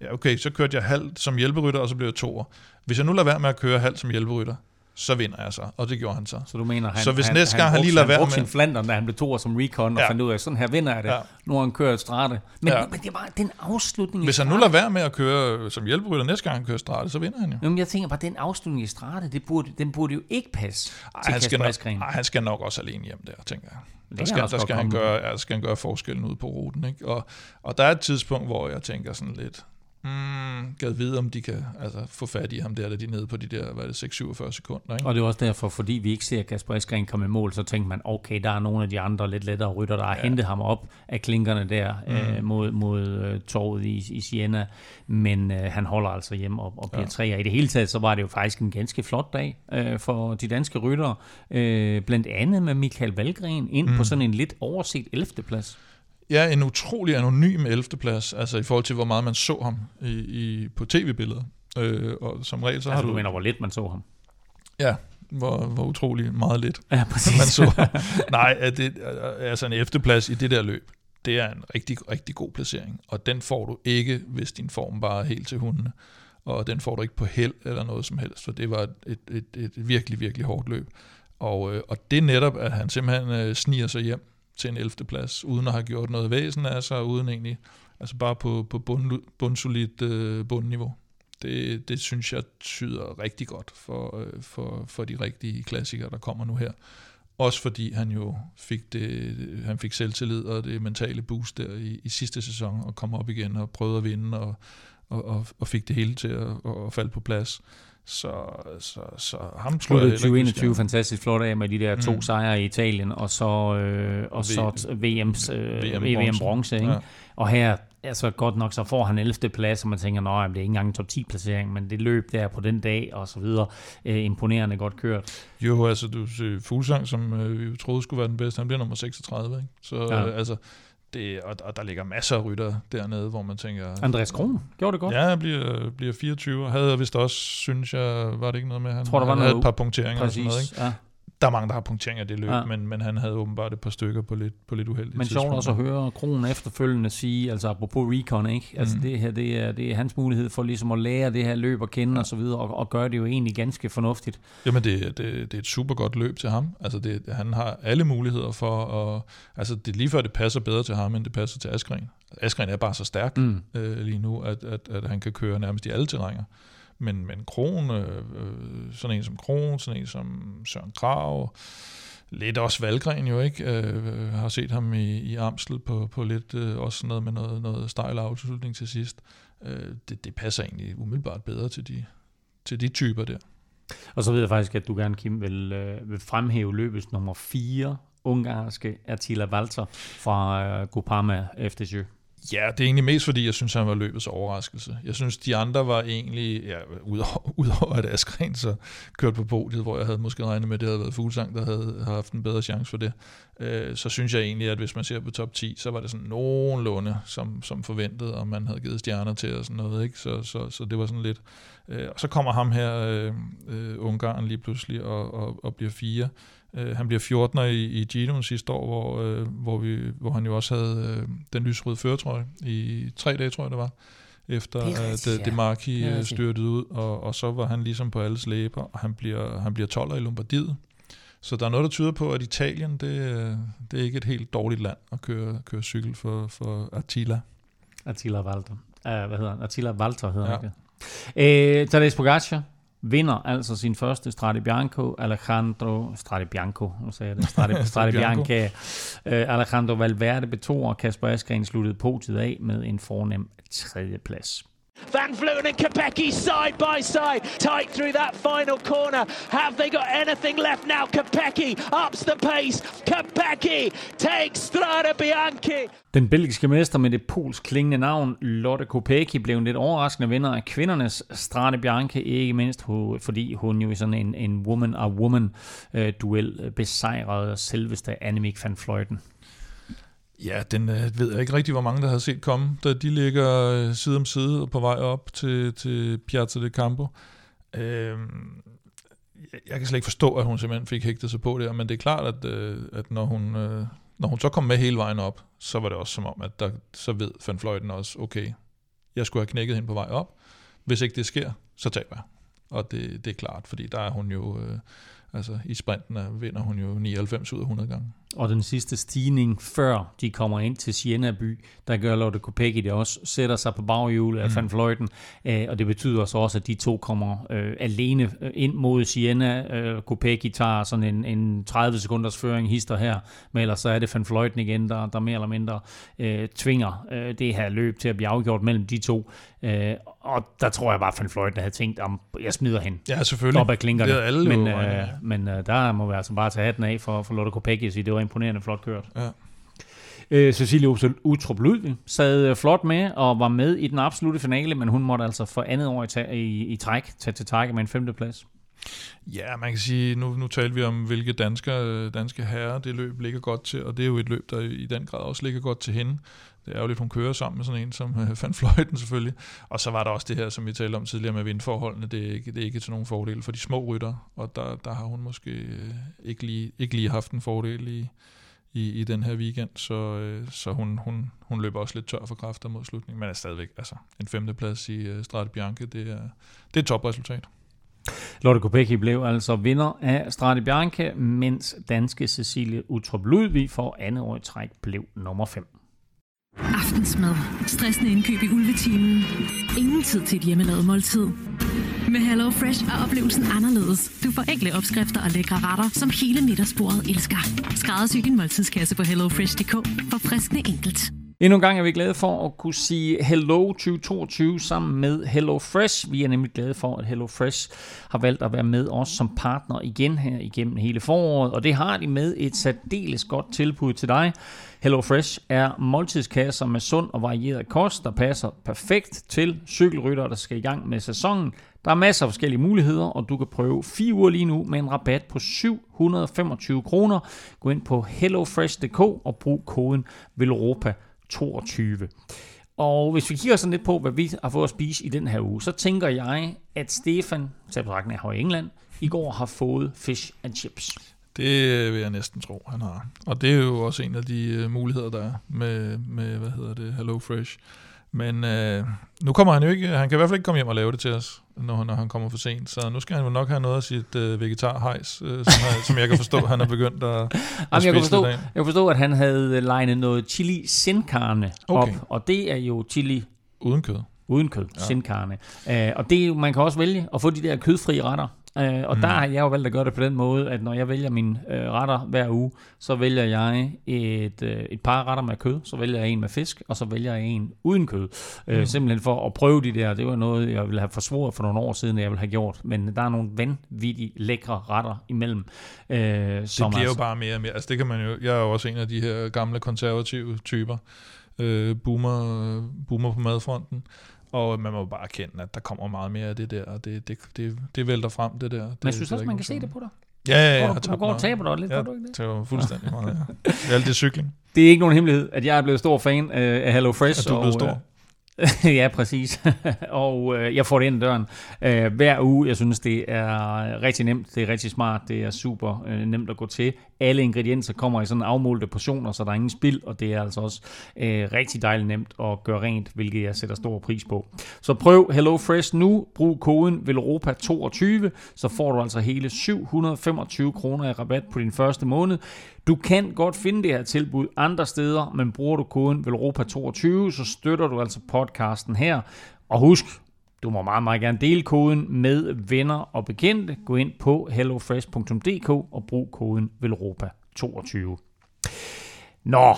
[SPEAKER 3] ja okay, så kørte jeg halv som hjælperytter, og så blev jeg toer. Hvis jeg nu lader være med at køre halv som hjælperytter, så vinder jeg så. Og det gjorde han så.
[SPEAKER 2] Så du mener, han,
[SPEAKER 3] så hvis
[SPEAKER 2] han,
[SPEAKER 3] næste gang han, han lige lader være med...
[SPEAKER 2] sin flander, da han blev to som recon, og ja. fandt ud af, sådan her vinder jeg det. Ja. Nu har han kørt strate. Men, ja. men det var den afslutning
[SPEAKER 3] Hvis han nu lader være med at køre som hjælperytter, næste gang han kører strate, så vinder han jo.
[SPEAKER 2] Jamen, jeg tænker bare, den afslutning i strate, det burde, den burde jo ikke passe Ej, til han
[SPEAKER 3] skal, nok, ej, han skal nok også alene hjem der, tænker jeg. Der skal, der skal, han gøre, ja, skal han gøre forskellen ud på ruten. Ikke? Og, og der er et tidspunkt, hvor jeg tænker sådan lidt, Mm, gad vide, om de kan altså, få fat i ham der, da de er nede på de der, hvad det, 6-47 sekunder. Ikke?
[SPEAKER 2] Og det er også derfor, fordi vi ikke ser Kasper Eskren komme i mål, så tænker man, okay, der er nogle af de andre lidt lettere rytter, der har ja. hentet ham op af klinkerne der mm. øh, mod, mod øh, torvet i, i Siena, men øh, han holder altså hjem og, og bliver ja. Og i det hele taget, så var det jo faktisk en ganske flot dag øh, for de danske ryttere, øh, blandt andet med Michael Valgren ind mm. på sådan en lidt overset 11. plads.
[SPEAKER 3] Ja, en utrolig anonym 11. plads, altså i forhold til, hvor meget man så ham i, i, på tv-billedet. Øh, og som regel, så
[SPEAKER 2] altså,
[SPEAKER 3] har
[SPEAKER 2] du... du mener, hvor lidt man så ham?
[SPEAKER 3] Ja, hvor, hvor utrolig meget lidt
[SPEAKER 2] ja, præcis.
[SPEAKER 3] man så. Nej, at det, altså en 11. plads i det der løb, det er en rigtig, rigtig god placering. Og den får du ikke, hvis din form bare er helt til hundene. Og den får du ikke på held eller noget som helst, for det var et, et, et, et virkelig, virkelig hårdt løb. Og, øh, og det netop, at han simpelthen øh, sniger sig hjem til en 11. plads, uden at have gjort noget væsen af sig, uden egentlig, altså bare på, på bund, bundsolidt øh, bundniveau. Det, det synes jeg tyder rigtig godt for, øh, for, for de rigtige klassikere, der kommer nu her. Også fordi han jo fik, det, han fik selvtillid og det mentale boost der i, i sidste sæson, og kom op igen og prøvede at vinde, og, og, og, og fik det hele til at, at falde på plads. Så, så, så ham
[SPEAKER 2] jeg 2021 fantastisk flot af med de der to mm. sejre i Italien, og så, øh, og så VM's, øh, VM, VM bronze. Ikke? Ja. Og her, altså godt nok, så får han 11. plads, og man tænker, nej, det er ikke engang en top 10 placering, men det løb der på den dag, og så videre, øh, imponerende godt kørt.
[SPEAKER 3] Jo, altså du ser Fuglsang, som øh, vi troede skulle være den bedste, han bliver nummer 36, ikke? Så ja. øh, altså, det, og, og der ligger masser af rytter dernede, hvor man tænker...
[SPEAKER 2] Andreas Kron gjorde det godt.
[SPEAKER 3] Ja, han bliver, bliver 24, og havde vist også, synes jeg, var det ikke noget med, han, tror, der var han noget havde et par punkteringer Præcis, og sådan noget, ikke? Ja der er mange, der har punktering af det løb, ja. men, men han havde åbenbart et par stykker på lidt, på lidt uheldigt
[SPEAKER 2] Men sjovt også at høre Kronen efterfølgende sige, altså apropos recon, ikke? Altså mm. det her, det er, det er hans mulighed for ligesom at lære det her løb at kende ja. og så videre, og, og gøre det jo egentlig ganske fornuftigt.
[SPEAKER 3] Jamen det, det, det er et super godt løb til ham. Altså det, han har alle muligheder for at, altså det lige før det passer bedre til ham, end det passer til Askren. Askren er bare så stærk mm. øh, lige nu, at, at, at han kan køre nærmest i alle terrænger. Men, men Kron, øh, øh, sådan en som Kron, sådan en som Søren Krav, lidt også Valgren jo ikke, øh, øh, har set ham i, i Amstel på, på lidt, øh, også noget med noget, noget stejl afslutning til sidst. Øh, det, det passer egentlig umiddelbart bedre til de, til de typer der.
[SPEAKER 2] Og så ved jeg faktisk, at du gerne, Kim, vil, øh, vil fremhæve løbets nummer 4, ungarske Attila Walter fra øh, Groupama FDJ.
[SPEAKER 3] Ja, det er egentlig mest fordi, jeg synes, han var løbets overraskelse. Jeg synes, de andre var egentlig, ja, udover, udover at Askren så kørte på podiet, hvor jeg havde måske regnet med, at det havde været Fuglsang, der havde haft en bedre chance for det, øh, så synes jeg egentlig, at hvis man ser på top 10, så var det sådan nogenlunde som, som forventet, og man havde givet stjerner til og sådan noget, ikke? Så, så, så det var sådan lidt... Øh, og så kommer ham her, øh, øh, Ungarn lige pludselig, og, og, og bliver fire. Øh, han bliver 14'er i, i Gino sidste år, hvor, øh, hvor, vi, hvor han jo også havde øh, den lysrøde føretrøje i tre dage, tror jeg det var. efter
[SPEAKER 2] Det er
[SPEAKER 3] at uh,
[SPEAKER 2] ja.
[SPEAKER 3] Demarchi
[SPEAKER 2] Det
[SPEAKER 3] øh, styrtede ud, og, og så var han ligesom på alles læber, og han bliver, han bliver 12 i Lombardiet. Så der er noget, der tyder på, at Italien, det, øh, det er ikke et helt dårligt land at køre, køre cykel for, for Attila.
[SPEAKER 2] Attila Walter. Uh, hvad hedder han? Attila Walter hedder
[SPEAKER 3] Ja.
[SPEAKER 2] han ikke? Uh, Tadej Pogacar vinder altså sin første Strade Bianco. Alejandro Strade Bianco, nu sagde jeg det. Strade, Strade. Bianca. Uh, Alejandro Valverde betog, og Kasper Askren sluttede podiet af med en fornem tredjeplads.
[SPEAKER 1] Van Vleuten and Kopecky side by side, tight through that final corner. Have they got anything left now? Kopecky ups the pace. Kopecky takes Strada Bianchi.
[SPEAKER 2] Den belgiske mester med det polsk klingende navn, Lotte Kopecky, blev en lidt overraskende vinder af kvindernes Strade Bianche, ikke mindst fordi hun jo i sådan en, en woman-a-woman-duel øh, besejrede selveste Annemiek van Vleuten.
[SPEAKER 3] Ja, den øh, ved jeg ikke rigtig, hvor mange der havde set komme, da de ligger øh, side om side på vej op til, til Piazza de Campo. Øh, jeg, jeg kan slet ikke forstå, at hun simpelthen fik hægtet sig på det, men det er klart, at, øh, at når, hun, øh, når hun så kom med hele vejen op, så var det også som om, at der, så ved Van Fløjten også, okay, jeg skulle have knækket hende på vej op. Hvis ikke det sker, så taber jeg. Og det, det er klart, fordi der er hun jo, øh, altså i sprinten er, vinder hun jo 99 ud af 100 gange.
[SPEAKER 2] Og den sidste stigning, før de kommer ind til Siena by, der gør Lotte Kopecky det også, sætter sig på baghjulet af Van Vleuten, øh, og det betyder så også, at de to kommer øh, alene øh, ind mod Siena. Øh, Kopecky tager sådan en, en 30 sekunders føring, hister her, men ellers så er det Van Vleuten igen, der, der mere eller mindre øh, tvinger øh, det her løb til at blive afgjort mellem de to. Øh, og der tror jeg bare, at Van Vleuten havde tænkt, om jeg smider hende
[SPEAKER 3] Ja, selvfølgelig.
[SPEAKER 2] op ad klinkerne.
[SPEAKER 3] Det alle
[SPEAKER 2] men, øh, men øh, der må vi altså bare tage hatten af for, for Lotte Kopecky og sige, det var imponerende flot kørt.
[SPEAKER 3] Ja.
[SPEAKER 2] Øh, Cecilie Utrup Ludvig sad øh, flot med og var med i den absolute finale, men hun måtte altså for andet år i, i, i træk tage til takke med en femteplads.
[SPEAKER 3] Ja, man kan sige, nu, nu taler vi om, hvilke danske, danske herrer det løb ligger godt til, og det er jo et løb, der i den grad også ligger godt til hende. Det er jo lidt, hun kører sammen med sådan en som øh, Van Fløjten selvfølgelig. Og så var der også det her, som vi talte om tidligere med vindforholdene. Det er ikke, det er ikke til nogen fordel for de små rytter, og der, der har hun måske øh, ikke lige, ikke lige haft en fordel i, i, i den her weekend, så, øh, så hun, hun, hun løber også lidt tør for kræfter mod slutningen, men er stadigvæk altså, en femteplads i øh, Strade Bianche, det er, det er et topresultat.
[SPEAKER 2] Lotte Kopecki blev altså vinder af Strade Bianca, mens danske Cecilie Utrup Ludvig for andet år i træk blev nummer 5.
[SPEAKER 4] Aftensmad. Stressende indkøb i ulvetimen. Ingen tid til et hjemmelavet måltid. Med Hello Fresh er oplevelsen anderledes. Du får enkle opskrifter og lækre retter, som hele middagsbordet elsker. Skræddersy din måltidskasse på hellofresh.dk. For friskende enkelt.
[SPEAKER 2] Endnu en gang er vi glade for at kunne sige Hello 2022 sammen med Hello Fresh. Vi er nemlig glade for, at Hello Fresh har valgt at være med os som partner igen her igennem hele foråret, og det har de med et særdeles godt tilbud til dig. Hello Fresh er måltidskasser med sund og varieret kost, der passer perfekt til cykelryttere, der skal i gang med sæsonen. Der er masser af forskellige muligheder, og du kan prøve fire uger lige nu med en rabat på 725 kroner. Gå ind på hellofresh.dk og brug koden VELOROPA 22. Og hvis vi kigger sådan lidt på, hvad vi har fået at spise i den her uge, så tænker jeg, at Stefan, til betragtning af i England, i går har fået fish and chips.
[SPEAKER 3] Det øh, vil jeg næsten tro, han har. Og det er jo også en af de øh, muligheder, der er med, med, hvad hedder det, Hello Fresh. Men øh, nu kommer han jo ikke, han kan i hvert fald ikke komme hjem og lave det til os, når, når han kommer for sent. Så nu skal han jo nok have noget af sit uh, vegetarhejs, uh, som, han, som jeg kan forstå, han er begyndt at, at
[SPEAKER 2] Jamen, jeg, kan forstå, jeg kan forstå, at han havde legnet noget chili sin carne op,
[SPEAKER 3] Okay.
[SPEAKER 2] og det er jo chili
[SPEAKER 3] Uden kød.
[SPEAKER 2] uden kød, ja. sin carne. Uh, og det man kan også vælge at få de der kødfrie retter. Uh, og mm. der har jeg jo valgt at gøre det på den måde, at når jeg vælger mine uh, retter hver uge, så vælger jeg et, uh, et par retter med kød, så vælger jeg en med fisk, og så vælger jeg en uden kød. Uh, simpelthen for at prøve de der, det var noget, jeg ville have forsvoret for nogle år siden, jeg ville have gjort. Men der er nogle vanvittigt lækre retter imellem.
[SPEAKER 3] Det
[SPEAKER 2] som
[SPEAKER 3] bliver jo
[SPEAKER 2] altså-
[SPEAKER 3] bare mere og mere. Altså det kan man jo, jeg er jo også en af de her gamle konservative typer, øh, boomer, boomer på madfronten. Og man må bare erkende, at der kommer meget mere af det der, og det, det, det, det vælter frem, det der.
[SPEAKER 2] Men jeg synes
[SPEAKER 3] det er
[SPEAKER 2] også, man kan se det på dig.
[SPEAKER 3] Ja, ja, ja. jeg
[SPEAKER 2] du, du går og taber dig lidt,
[SPEAKER 3] Ja,
[SPEAKER 2] du ikke det?
[SPEAKER 3] det var fuldstændig meget, ja. Det er alt det cykling.
[SPEAKER 2] Det er ikke nogen hemmelighed, at jeg er blevet stor fan øh, af Hello Fresh.
[SPEAKER 3] Er du blevet
[SPEAKER 2] og,
[SPEAKER 3] stor?
[SPEAKER 2] ja, præcis. og øh, jeg får det ind ad døren øh, hver uge. Jeg synes, det er rigtig nemt. Det er rigtig smart. Det er super øh, nemt at gå til. Alle ingredienser kommer i sådan afmålte portioner, så der er ingen spild, og det er altså også øh, rigtig dejligt nemt at gøre rent, hvilket jeg sætter stor pris på. Så prøv HelloFresh nu. Brug koden VELOROPA22, så får du altså hele 725 kroner i rabat på din første måned. Du kan godt finde det her tilbud andre steder, men bruger du koden VELROPA22, så støtter du altså podcasten her. Og husk, du må meget, meget gerne dele koden med venner og bekendte. Gå ind på hellofresh.dk og brug koden VELROPA22. Nå,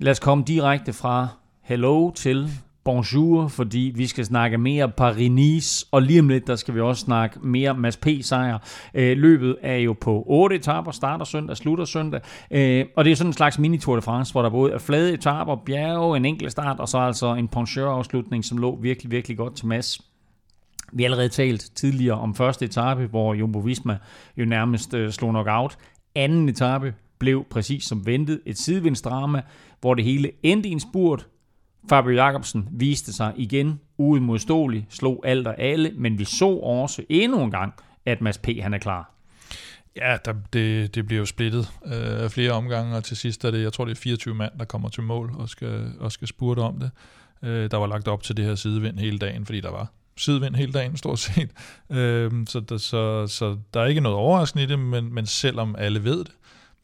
[SPEAKER 2] lad os komme direkte fra hello til bonjour, fordi vi skal snakke mere Paris-Nice, og lige om lidt, der skal vi også snakke mere Mads P-sejr. Øh, løbet er jo på 8 etaper, starter søndag, slutter søndag, øh, og det er sådan en slags mini-Tour de France, hvor der både er flade etaper, bjerge, en enkelt start, og så altså en poncheur-afslutning, som lå virkelig, virkelig godt til Mads. Vi har allerede talt tidligere om første etape, hvor Jumbo Visma jo nærmest øh, slog nok out. Anden etape blev præcis som ventet et sidevindsdrama, hvor det hele endte i en spurt, Fabio Jacobsen viste sig igen uimodståelig, slog alt og alle, men vi så også endnu en gang, at Mads P. han er klar.
[SPEAKER 3] Ja, der, det, det bliver jo splittet øh, flere omgange, og til sidst er det, jeg tror det er 24 mand, der kommer til mål og skal, og skal spurte om det. Øh, der var lagt op til det her sidevind hele dagen, fordi der var sidevind hele dagen, stort set. Øh, så, der, så, så der er ikke noget overraskende i det, men, men selvom alle ved det,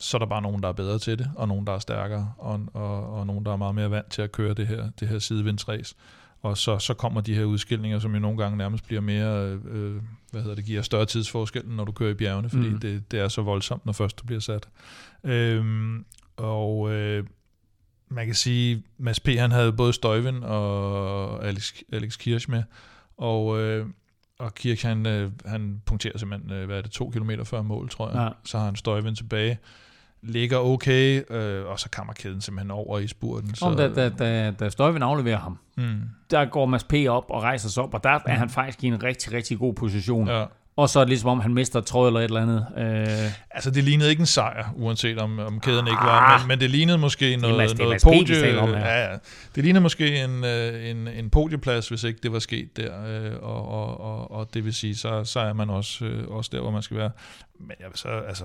[SPEAKER 3] så er der bare nogen, der er bedre til det, og nogen, der er stærkere, og, og, og nogen, der er meget mere vant til at køre det her, det her sidevindsræs. Og så, så kommer de her udskilninger, som jo nogle gange nærmest bliver mere, øh, hvad hedder det, giver større tidsforskel, når du kører i bjergene, fordi mm. det, det er så voldsomt, når først du bliver sat. Øhm, og øh, man kan sige, Mads P. han havde både Støjvind og Alex, Alex Kirsch med, og, øh, og Kirch, han, øh, han punkterer simpelthen, øh, hvad er det, to kilometer før mål, tror jeg. Ja. Så har han Støjvind tilbage ligger okay, øh, og så kommer kæden simpelthen over i spurten. Så...
[SPEAKER 2] Om da, da, da, da Støjvind afleverer ham, mm. der går Mads P. op og rejser sig op, og der mm. er han faktisk i en rigtig, rigtig god position. Ja. Og så er det ligesom om, han mister tråd eller et eller andet. Øh...
[SPEAKER 3] Altså, det lignede ikke en sejr, uanset om, om kæden ah, ikke var, men, men det lignede måske noget, Mads, noget podie... Om, ja. Ja, ja. Det lignede måske en, øh, en, en podieplads, hvis ikke det var sket der. Øh, og, og, og, og det vil sige, så, så er man også, øh, også der, hvor man skal være. Men jeg vil så, altså,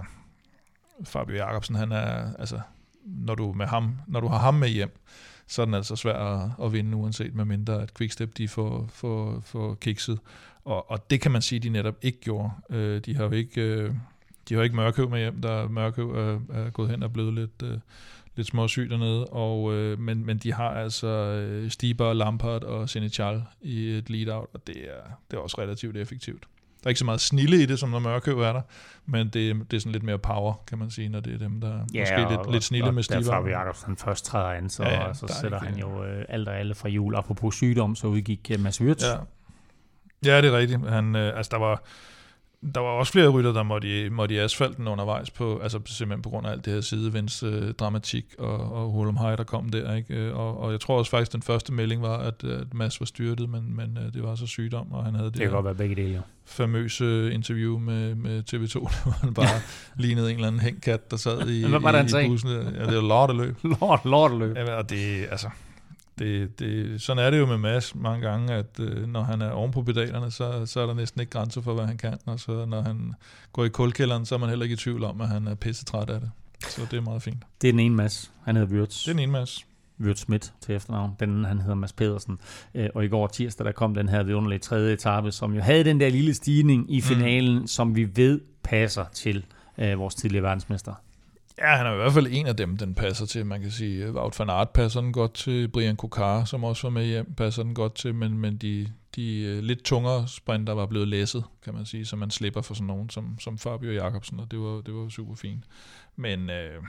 [SPEAKER 3] Fabio Jacobsen, han er, altså, når du, med ham, når du har ham med hjem, så er den altså svær at, at vinde, uanset med mindre at Quickstep de får, får, får kikset. Og, og det kan man sige, de netop ikke gjorde. Øh, de har jo ikke, øh, de har ikke Mørkøv med hjem, der Mørkøv er, er gået hen og blevet lidt, øh, lidt småsyg dernede, og, øh, men, men de har altså øh, Stieber, Lampard og Senechal i et lead-out, og det er, det er også relativt effektivt. Der er ikke så meget snille i det, som når Mørkøv er der, men det, det er sådan lidt mere power, kan man sige, når det er dem, der ja, måske lidt, og, lidt snille og med Stiver.
[SPEAKER 2] Ja, og Jacobsen først træder an, så, ja, ja, så sætter han jo øh, alt og alle fra jul. Apropos sygdom, så udgik uh, Mads Wirtz.
[SPEAKER 3] Ja. ja, det er rigtigt. Han, øh, altså, der var der var også flere rytter, der måtte i, måtte i asfalten undervejs, på, altså simpelthen på grund af alt det her sidevinds øh, dramatik og, og Hulum High, der kom der. Ikke? Øh, og, og jeg tror også faktisk, den første melding var, at, at Mads var styrtet, men, men øh, det var så sygdom, og han havde det,
[SPEAKER 2] det kan godt være begge dele, ja.
[SPEAKER 3] famøse interview med, med TV2, hvor han bare lignede en eller anden hængkat, der sad i,
[SPEAKER 2] Hvad var
[SPEAKER 3] i, i bussen. Ja, det var lorteløb.
[SPEAKER 2] Lort, lorteløb.
[SPEAKER 3] Ja, og det, altså, det, det, sådan er det jo med Mads mange gange, at øh, når han er oven på pedalerne, så, så er der næsten ikke grænser for, hvad han kan. Og så når han går i kulkælderen, så er man heller ikke i tvivl om, at han er pisse træt af det. Så det er meget fint.
[SPEAKER 2] Det er den ene Mads. Han hedder Wirtz.
[SPEAKER 3] Det er den ene Mads.
[SPEAKER 2] Wirtz Schmidt til efternavn. Den han hedder Mads Pedersen. Øh, og i går tirsdag, der kom den her vidunderlige tredje etape, som jo havde den der lille stigning i mm. finalen, mm. som vi ved passer til øh, vores tidligere verdensmester.
[SPEAKER 3] Ja, han er i hvert fald en af dem, den passer til. Man kan sige, Wout van Aert passer den godt til. Brian Kokar, som også var med hjem, passer den godt til. Men, men de, de øh, lidt tungere sprinter var blevet læsset, kan man sige, så man slipper for sådan nogen som, som Fabio Jacobsen, og det var, det var super fint. Men øh,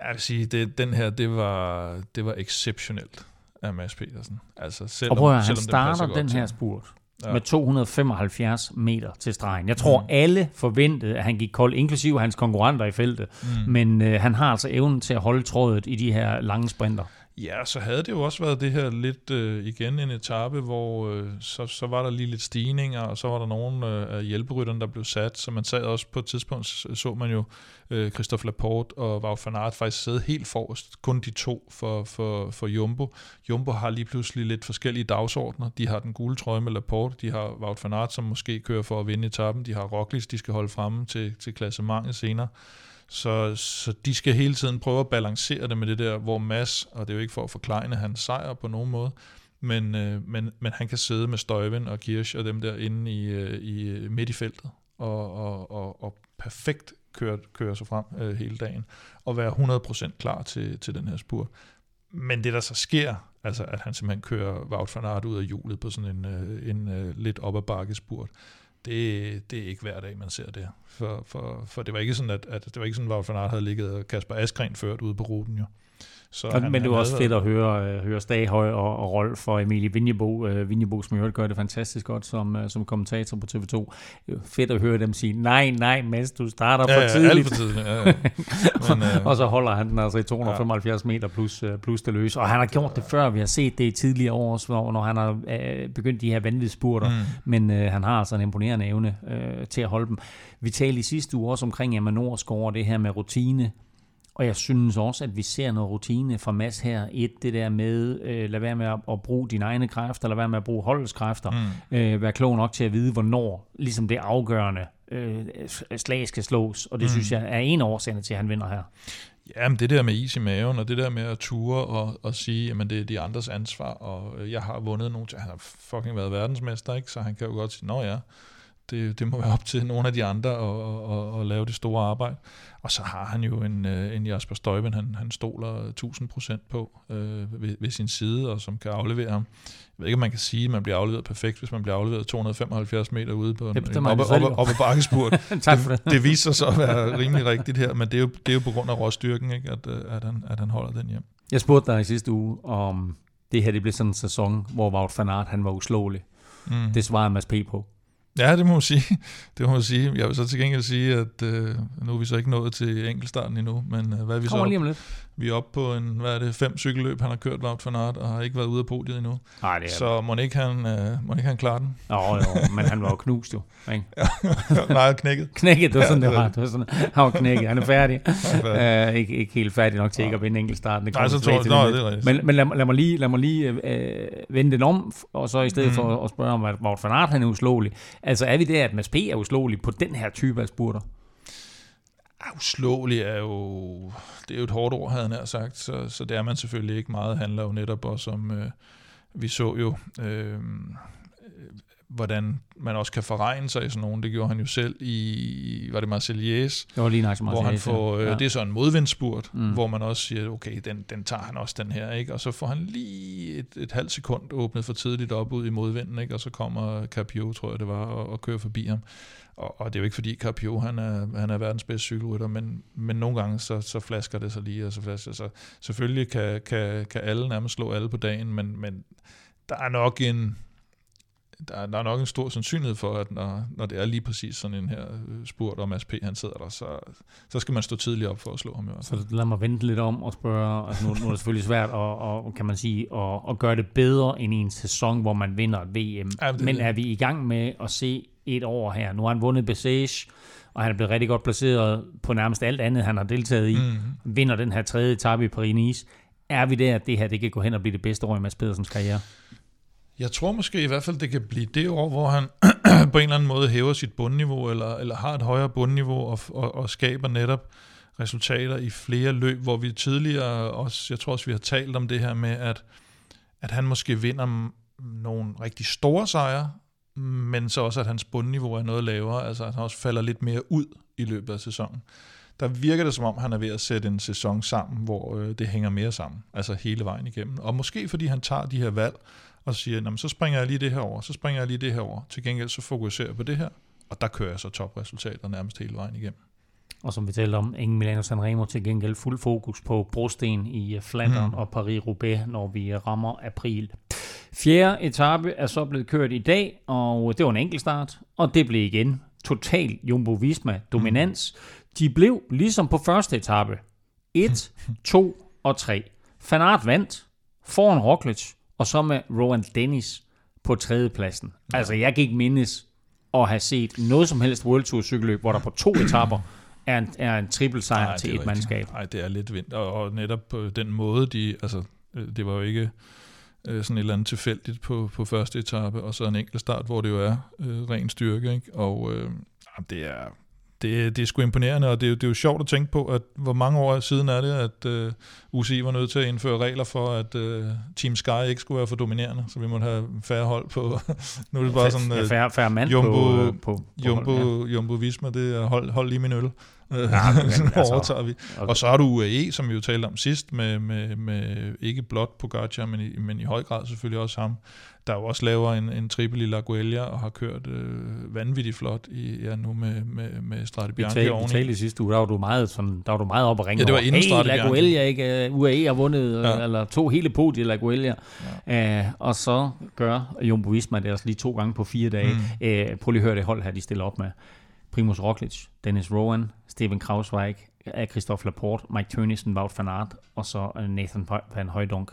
[SPEAKER 3] jeg vil sige, det, den her, det var, det var exceptionelt af Mads Petersen. Altså, selvom,
[SPEAKER 2] og prøv at, han starter den her spurt ja. med 275 meter til stregen. Jeg tror, mm. alle forventede, at han gik kold, inklusive hans konkurrenter i feltet. Mm. Men øh, han har altså evnen til at holde trådet i de her lange sprinter.
[SPEAKER 3] Ja, så havde det jo også været det her lidt øh, igen en etape, hvor øh, så, så var der lige lidt stigninger, og så var der nogle øh, af hjælperytterne, der blev sat, så man sad også på et tidspunkt, så man jo øh, Christophe Laporte og Wout van Aert faktisk sidde helt forrest, kun de to for, for, for Jumbo. Jumbo har lige pludselig lidt forskellige dagsordner. De har den gule trøje med Laporte, de har Wout van Aert, som måske kører for at vinde etappen, de har Roglic, de skal holde fremme til, til klassementet senere. Så, så de skal hele tiden prøve at balancere det med det der, hvor Mass, og det er jo ikke for at forklejne hans sejr på nogen måde, men, øh, men, men han kan sidde med Støjven og Kirsch og dem der inde i, øh, i øh, midt i feltet og, og, og, og perfekt køre, køre sig frem øh, hele dagen og være 100% klar til, til den her spurt. Men det der så sker, altså at han simpelthen kører Wout van Aert ud af hjulet på sådan en, øh, en øh, lidt op ad bakkespurt, det, det er ikke hver dag, man ser det. For, for, for det var ikke sådan, at, at det var ikke sådan, at van havde ligget Kasper Askren ført ude på ruten jo.
[SPEAKER 2] Så han, men det var også fedt at høre, uh, høre Staghøj og, og Rolf og Emilie Vinjebo. Uh, Vinjebo, som jo gør det fantastisk godt som, uh, som kommentator på TV2. Fedt at høre dem sige, nej, nej, mens du starter
[SPEAKER 3] ja,
[SPEAKER 2] for tidligt.
[SPEAKER 3] Ja, alt for tidligt. Ja, ja.
[SPEAKER 2] Men, uh, og så holder han den altså i 275 ja. meter plus, uh, plus det løs. Og han har gjort det før. Vi har set det i tidligere år, når, når han har uh, begyndt de her vanvidsspurter. Mm. Men uh, han har altså en imponerende evne uh, til at holde dem. Vi talte i sidste uge også omkring Emma Norsgaard, det her med rutine og jeg synes også, at vi ser noget rutine fra Mads her. Et, det der med, øh, lad være med at, at bruge dine egne kræfter, lad være med at bruge holdets kræfter. Mm. Øh, vær klog nok til at vide, hvornår ligesom det afgørende øh, slag skal slås. Og det mm. synes jeg er en af årsagerne til, at han vinder her.
[SPEAKER 3] Jamen det der med is i maven, og det der med at ture og, og sige, at det er de andres ansvar, og jeg har vundet nogle, han har fucking været verdensmester, ikke? så han kan jo godt sige, nå ja, det, det må være op til nogle af de andre at, at, at lave det store arbejde. Og så har han jo en, øh, en Jasper Støjben, han, han stoler 1000% på øh, ved, ved sin side, og som kan aflevere ham. Jeg ved ikke, om man kan sige, at man bliver afleveret perfekt, hvis man bliver afleveret 275 meter ude på en, en op, op, op, op bakkespurt. det, det viser sig at være rimelig rigtigt her, men det er jo, det er jo på grund af råstyrken, ikke, at, øh, at, han, at han holder den hjem.
[SPEAKER 2] Jeg spurgte dig i sidste uge, om det her det blev sådan en sæson, hvor Wout van Aert han var uslåelig. Mm. Det svarede Mads P. på.
[SPEAKER 3] Ja, det må man sige. Det må man sige. Jeg vil så til gengæld sige, at øh, nu er vi så ikke nået til enkeltstarten endnu, men øh, hvad er vi
[SPEAKER 2] Kommer
[SPEAKER 3] så?
[SPEAKER 2] Lige om lidt.
[SPEAKER 3] Vi er oppe på en, hvad er det, fem cykelløb, han har kørt Wout van Aert, og har ikke været ude af podiet endnu.
[SPEAKER 2] Nej, det er
[SPEAKER 3] så må ikke han, øh, må ikke han klare den?
[SPEAKER 2] Jo, jo, men han var jo knust jo. Ikke?
[SPEAKER 3] Nej, knækket.
[SPEAKER 2] knækket, det var sådan, ja, det var. Det var sådan, han var knækket, han er færdig. Han er uh, ikke, ikke helt færdig nok til ikke at vinde enkeltstarten. Det
[SPEAKER 3] Nej, så tror jeg, nej, det er rigtigt.
[SPEAKER 2] Men, men lad, lad, mig lige, lad mig lige øh, vende den om, og så i stedet mm. for at spørge om, at Wout van Aert han er uslåelig. Altså er vi der, at Mads P. er uslåelig på den her type af spurter?
[SPEAKER 3] Uslåelig er jo, det er jo et hårdt ord, havde han sagt, så, så det er man selvfølgelig ikke meget. Handler jo netop også om, øh, vi så jo, øh, hvordan man også kan forregne sig i sådan nogen. Det gjorde han jo selv i, var det Marseillais?
[SPEAKER 2] Det var lige nok
[SPEAKER 3] hvor han får, øh, ja. Det er så en modvindspurt, mm. hvor man også siger, okay, den, den tager han også den her, ikke? Og så får han lige et, et halvt sekund åbnet for tidligt op ud i modvinden, ikke? Og så kommer Capio, tror jeg det var, og, og kører forbi ham. Og, og det er jo ikke fordi Carpio, han er, han er verdens bedste cykelrytter, men, men nogle gange så, så flasker det sig lige, og så flasker så Selvfølgelig kan, kan, kan alle nærmest slå alle på dagen, men, men der er nok en, der er, der er nok en stor sandsynlighed for, at når, når det er lige præcis sådan en her øh, spurt, om SP han sidder der, så, så skal man stå tidligt op for at slå ham
[SPEAKER 2] fald. Så lad mig vente lidt om og spørge, altså nu, nu er det selvfølgelig svært at, og, kan man sige, at, at gøre det bedre end i en sæson, hvor man vinder et VM. Ja, det, Men er vi i gang med at se et år her. Nu har han vundet Bessage, og han er blevet rigtig godt placeret på nærmest alt andet, han har deltaget i. Mm. Vinder den her tredje etape i Paris-Nice. Er vi der, at det her det kan gå hen og blive det bedste år i Mads Pedersens karriere?
[SPEAKER 3] Jeg tror måske i hvert fald, det kan blive det år, hvor han på en eller anden måde hæver sit bundniveau, eller, eller har et højere bundniveau, og, og, og skaber netop resultater i flere løb, hvor vi tidligere også, jeg tror også, vi har talt om det her med, at, at han måske vinder nogle rigtig store sejre, men så også, at hans bundniveau er noget lavere, altså at han også falder lidt mere ud i løbet af sæsonen. Der virker det som om, han er ved at sætte en sæson sammen, hvor øh, det hænger mere sammen, altså hele vejen igennem. Og måske fordi han tager de her valg og siger, så springer jeg lige det her over, så springer jeg lige det her over. Til gengæld så fokuserer jeg på det her, og der kører jeg så topresultater nærmest hele vejen igennem.
[SPEAKER 2] Og som vi talte om, ingen Milano Sanremo til gengæld fuld fokus på brosten i øh, Flandern mm. og Paris-Roubaix, når vi øh, rammer april. Fjerde etape er så blevet kørt i dag, og det var en enkelt start, og det blev igen total Jumbo-Visma dominans. Mm. De blev ligesom på første etape 1, 2 og 3 Fanart vandt foran Roglic, og så med Rowan Dennis på tredjepladsen. Ja. Altså, jeg kan ikke mindes at have set noget som helst World Tour cykelløb, hvor der på to etapper er en, er en triple sejr til et mandskab.
[SPEAKER 3] Nej, det er lidt vildt. Og, og netop på den måde, de, altså, øh, det var jo ikke øh, sådan et eller andet tilfældigt på, på første etape, og så en enkelt start, hvor det jo er øh, ren styrke. Ikke? Og øh, det er det, det er sgu imponerende, og det er, det er jo sjovt at tænke på, at hvor mange år siden er det, at øh, UCI var nødt til at indføre regler for, at uh, Team Sky ikke skulle være for dominerende, så vi måtte have færre hold på. nu er det bare sådan,
[SPEAKER 2] uh, færre, færre mand
[SPEAKER 3] Jumbo,
[SPEAKER 2] på, på, på
[SPEAKER 3] Jumbo, hold, ja. Jumbo Visma, det er hold, hold lige min øl. Ja, men, altså, overtager vi. Okay. Og så har du UAE, som vi jo talte om sidst, med, med, med ikke blot Pogacar, men i, men i høj grad selvfølgelig også ham, der jo også laver en, en triple i La Guelia, og har kørt øh, vanvittigt flot i, ja, nu med, med, med Strade Bianchi
[SPEAKER 2] vi talte, vi talte i sidste uge, der var du meget, sådan, der var du meget op at ringe
[SPEAKER 3] ja, det var inden
[SPEAKER 2] hey, La Guelia, ikke? UAE har vundet, ja. eller to hele podiet i La Guelia. Ja. Uh, og så gør Jumbo Visma det også lige to gange på fire dage. Mm. Uh, prøv lige at høre det hold her, de stiller op med. Primus Roglic, Dennis Rowan, Steven Krausweig, Christophe Laporte, Mike Tønissen, Wout van Aert, og så Nathan van Højdonk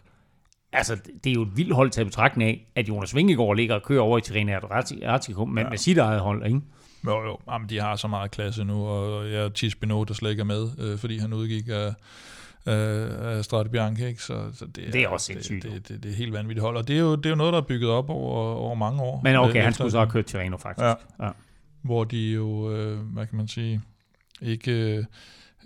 [SPEAKER 2] altså, det er jo et vildt hold til betragtning af, at Jonas Vingegaard ligger og kører over i Tirreno Adriatico med, ja. med sit eget hold, ikke?
[SPEAKER 3] Jo, jo. Jamen, de har så meget klasse nu, og jeg er Tis Beno, der slet ikke er med, øh, fordi han udgik af, af, af Strade Bianchi, ikke? Så, så det, er,
[SPEAKER 2] det er også sindssygt.
[SPEAKER 3] Det, det, det, det er helt vanvittigt hold, og det er, jo, det er jo noget, der er bygget op over, over mange år.
[SPEAKER 2] Men okay, han skulle så have kørt Tirreno, faktisk. Ja. ja.
[SPEAKER 3] Hvor de jo, øh, hvad kan man sige, ikke... Øh,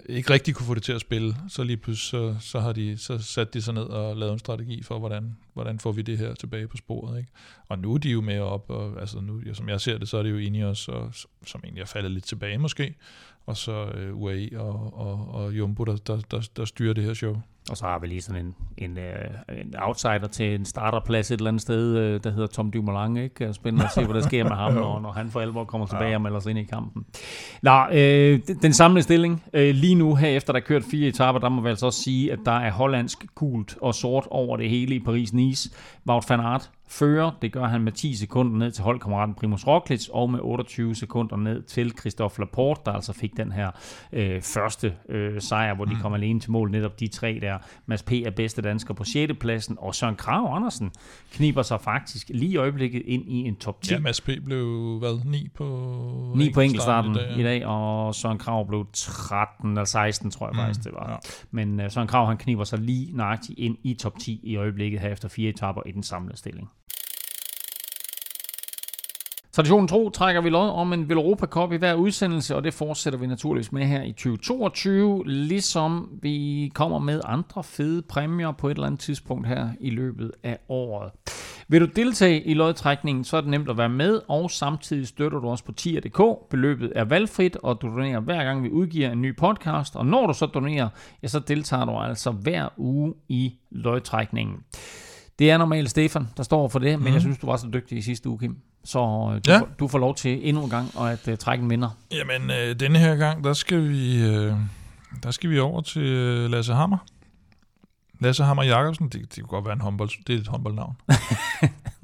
[SPEAKER 3] ikke rigtig kunne få det til at spille, så lige pludselig så, så har de så sat de sig ned og lavet en strategi for, hvordan, hvordan får vi det her tilbage på sporet. Ikke? Og nu er de jo med op, og altså nu, ja, som jeg ser det, så er det jo Ineos, og, som egentlig er faldet lidt tilbage måske, og så øh, UAE og, og, og Jumbo, der, der, der, der styrer det her show.
[SPEAKER 2] Og så har vi lige sådan en, en, uh, en outsider til en starterplads et eller andet sted, uh, der hedder Tom Dumoulin, ikke? Spændende at se, hvad der sker med ham, når, når han for alvor kommer tilbage ja. og melder sig ind i kampen. Nå, øh, den samlede stilling øh, lige nu her, efter der er kørt fire etaper, der må vi altså også sige, at der er hollandsk gult og sort over det hele i Paris-Nice. Wout van Aert fører. Det gør han med 10 sekunder ned til holdkammeraten Primus Roglic, og med 28 sekunder ned til Christophe Laporte, der altså fik den her øh, første øh, sejr, hvor de mm. kom alene til mål, netop de tre der. Mads P. er bedste dansker på 6. pladsen, og Søren Krav Andersen kniber sig faktisk lige i øjeblikket ind i en top 10.
[SPEAKER 3] Ja, Mads P. blev hvad, 9 på
[SPEAKER 2] 9 på enkeltstarten i dag, ja. i dag, og Søren Krav blev 13 eller 16, tror jeg mm. faktisk det var. Ja. Men uh, Søren Krav, han kniber sig lige nøjagtigt ind i top 10 i øjeblikket her efter fire etapper i den samlede stilling. Traditionen tro trækker vi lod om en Europa Cup i hver udsendelse, og det fortsætter vi naturligvis med her i 2022, ligesom vi kommer med andre fede præmier på et eller andet tidspunkt her i løbet af året. Vil du deltage i lodtrækningen, så er det nemt at være med, og samtidig støtter du os på tier.dk. Beløbet er valgfrit, og du donerer hver gang vi udgiver en ny podcast, og når du så donerer, ja, så deltager du altså hver uge i lodtrækningen. Det er normalt Stefan, der står for det, men mm. jeg mhm. synes, du var så dygtig i sidste uge, Kim. Så øh, du, ja. får, du får lov til endnu en gang at uh, trække en vinder.
[SPEAKER 3] Jamen, øh, denne her gang, der skal vi, øh, der skal vi over til øh, Lasse Hammer. Lasse Hammer Jacobsen, det, det kunne godt være en håndbold, det er et håndboldnavn.
[SPEAKER 2] en,